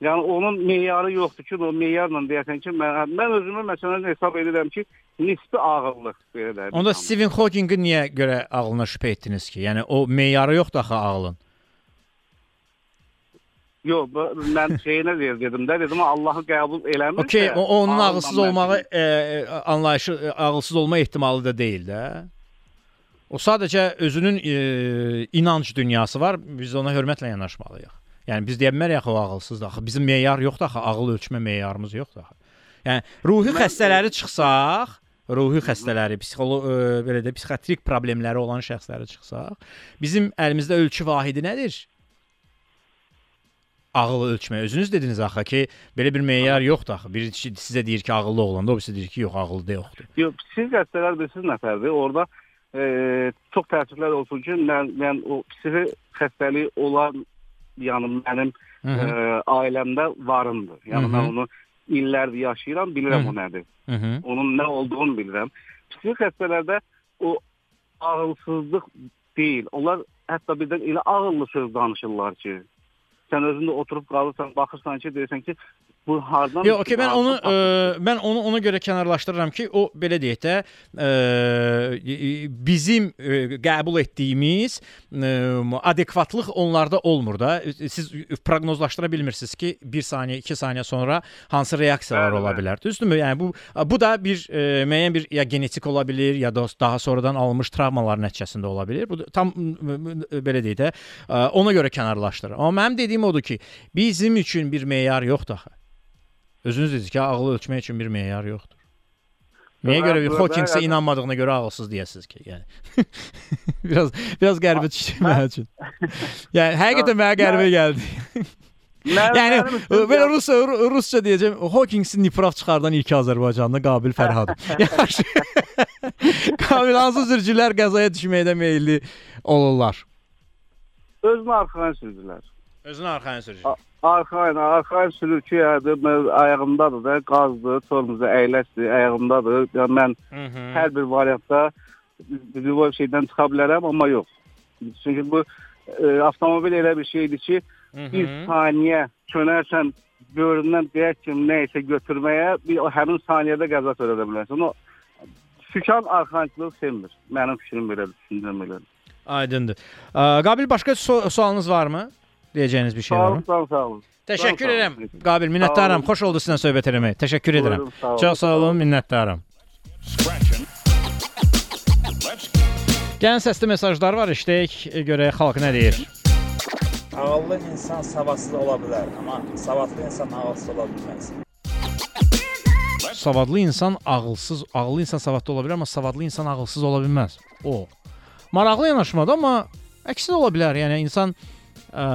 Yəni onun meyarı yoxdur ki, o meyarla deyəsən ki, mən mən özümü məsələn hesab edirəm ki, nisbi ağıllıq belə də. Onda Stephen Hawking'i niyə görə ağlına şübhə etdiniz ki? Yəni o meyarı yoxdur axı ağlın. Yox, mən şeyinə dedim də, dedim Allahı qəbul eləmirsə. Okay, o, onun ağılsız mən- olmağı e, e, anlayışı e, ağılsız olma ehtimalı da deyil də. O sadəcə özünün e, inanc dünyası var. Biz ona hörmətlə yanaşmalıyıq. Yəni biz deyə bilmərik axı o ağılsızdır. Axı bizim meyar yoxdur axı, ağıl ölçmə meyarımız yoxdur axı. Yəni ruhi xəstələri çıxsaq, ruhi xəstələri, psixolo ə, belə də psixiatrik problemləri olan şəxsləri çıxsaq, bizim əlimizdə ölçü vahidi nədir? Ağıl ölçmə. Özünüz dediniz axı ki, belə bir meyar yoxdur axı. Biri sizə deyir ki, ağıllı oğlandır, o birisi deyir ki, yox, ağıllı da yoxdur. Yox, psixik xəstələr bilirsiz nəfərdir. Orada e, çox təəssüflər olsun ki, mən mən o psixik xəstəliyi olan yəni mənim Hı hı. e, ailəmdə varımdır. Yəni Hı hı. mən onu illərdir yaşayıram, bilirəm Hı. o nədir. Hı -hı. Onun nə olduğunu bilirəm. Psixik xəstələrdə o ağılsızlıq deyil. Onlar hətta birdən elə ağıllı söz danışırlar ki, sən özün də oturub qalırsan, baxırsan ki, deyirsən ki, bu hardan Yox, okey, mən onu ə, mən onu ona görə kənarlaşdırıram ki, o belə deyək də ə, bizim ə, qəbul etdiyimiz ə, adekvatlıq onlarda olmur da. Siz proqnozlaşdıra bilmirsiniz ki, 1 saniyə, 2 saniyə sonra hansı reaksiyalar Bəli, ola bilər. Düzdürmü? Yəni bu bu da bir ə, müəyyən bir ya genetik ola bilər, ya da daha sonradan alınmış travmalar nəticəsində ola bilər. Bu tam ə, belə deyək də ə, ona görə kənarlaşdırıram. Amma mənim dediyim odur ki, bizim üçün bir meyar yoxdur axı. Özünüz dediniz ki, ağlı ölçmək üçün bir meyar yoxdur. Nəyə Bəli, görə Hawkingsə bəli. inanmadığına görə ağılsız deyəsiniz ki, yəni. biraz biraz qəribə çıxdı mənim üçün. Yəni həqiqətən mənə qəribə gəldi. Yəni belə rus ru- rusca deyəcəm. Hawkingsi Nipraf çıxardan ilk Azərbaycanlı Qabil Fərhadov. Yaxşı. Qabil hansı sürücülər qəzaya düşməkdə meylli olurlar? özünü arxayın sürücülər. Özünü arxayın sürücü. Arxayın, arxayın yəni mən ayağımdadır da, qazdır, tormozda əyləşdir, ayağımdadır. Yəni mən hı. hər bir variantda bu şeydən çıxa bilərəm, amma yox. Çünki bu e, avtomobil elə bir şeydir ki, Hı bir hı. saniyə çönərsən göründən deyək ki, nə isə götürməyə, bir o həmin saniyədə qəza törədə bilərsən. O sükan arxayınçılıq sevmir. Mənim fikrim belədir, düşüncəm belədir. Aydındır. Qabil başqa su sualınız varmı? Deyəcəyiniz bir şey Sağ varmı? olun, sağ olun, sağ olun. Təşəkkür edirəm. Qabil, minnətdaram. Xoş oldu sizinlə söhbət eləmək. Təşəkkür edirəm. Buyurun, sağ olun. Çox sağ olun, minnətdaram. Gəlin səsli mesajlar var, işləyək, görək xalq nə deyir. Ağıllı insan savadsız ola bilər, amma savadlı insan ağılsız ola bilməz. Savadlı insan ağılsız, ağıllı insan savadlı ola bilər, amma savadlı insan ağılsız ola bilməz. O. Maraqlı yanaşmadır, amma əksi də ola bilər. Yəni insan ə,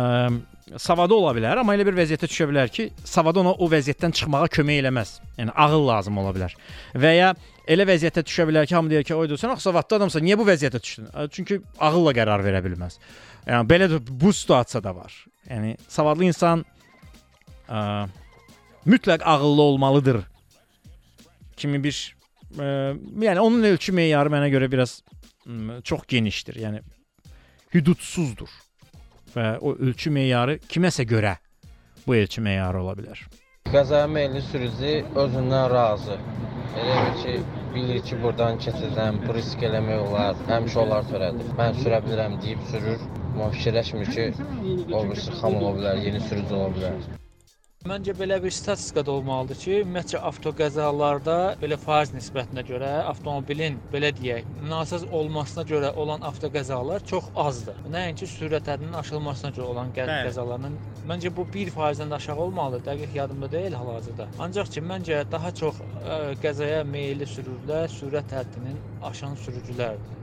savadı ola bilər, amma elə bir vəziyyətə düşə bilər ki, savadı ona o vəziyyətdən çıxmağa kömək eləməz. Yəni ağıl lazım ola bilər. Və ya elə vəziyyətə düşə bilər ki, hamı deyir ki, "Oydu, sən axı savadlı adamsan, niyə bu vəziyyətə düşdün?" Ə, Çünki ağılla qərar verə bilməz. Yəni belə də bu situasiyada var. Yəni savadlı insan ə, mütləq ağıllı olmalıdır kimi bir ə, yəni onun ölçü meyarı mənə görə biraz m, çox genişdir. Yəni hüdudsuzdur. Və o ölçü meyarı kiməsə görə bu ölçü meyarı ola bilər. Qəzaya meyilli sürücü özündən razı. Elə bil ki, bilir ki, burdan keçəcəm, bu risk eləmək olar, həmişə olar törədir. Mən sürə bilirəm deyib sürür, amma fikirləşmir ki, o birisi xam ola bilər, yeni sürücü ola bilər. Məncə belə bir statistika da olmalıdır ki, ümumiyyətcə avtoqəzalarda belə faiz nisbətinə görə avtomobilin belə deyək, nasaz olmasına görə olan avtoqəzalar çox azdır. Nəinki sürət həddinin aşılmasına görə olan qəzaların məncə bu 1%-dən də aşağı olmalıdır. Dəqiq yadımda deyil hal-hazırda. Ancaq ki, məncə daha çox ə, qəzaya meylli sürücülər sürət həddinin aşan sürücülərdir.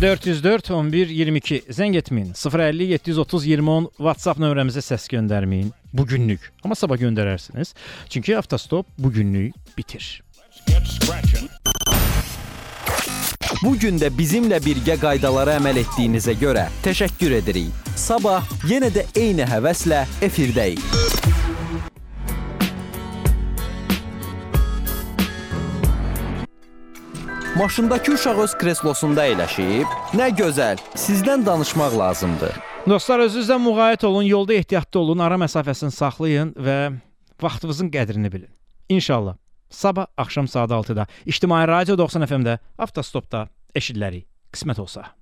404 11 22 zəng etməyin. 050 730 20 10 WhatsApp nömrəmizə səs göndərməyin. Bu günlük. Amma sabah göndərərsiniz. Çünki avtostop bu günlük bitir. Bu gün də bizimlə birgə qaydalara əməl etdiyinizə görə təşəkkür edirik. Sabah yenə də eyni həvəslə efirdəyik. Maşındakı uşaq öz kreslosunda əyləşib, nə gözəl, sizdən danışmaq lazımdır. Dostlar özünüzdən müğayət olun, yolda ehtiyatlı olun, ara məsafəsini saxlayın və vaxtınızın qədrini bilin. İnşallah sabah axşam saat 6-da İctimai Radio 90 FM-də avtostopda eşidilərik. Qismət olsa.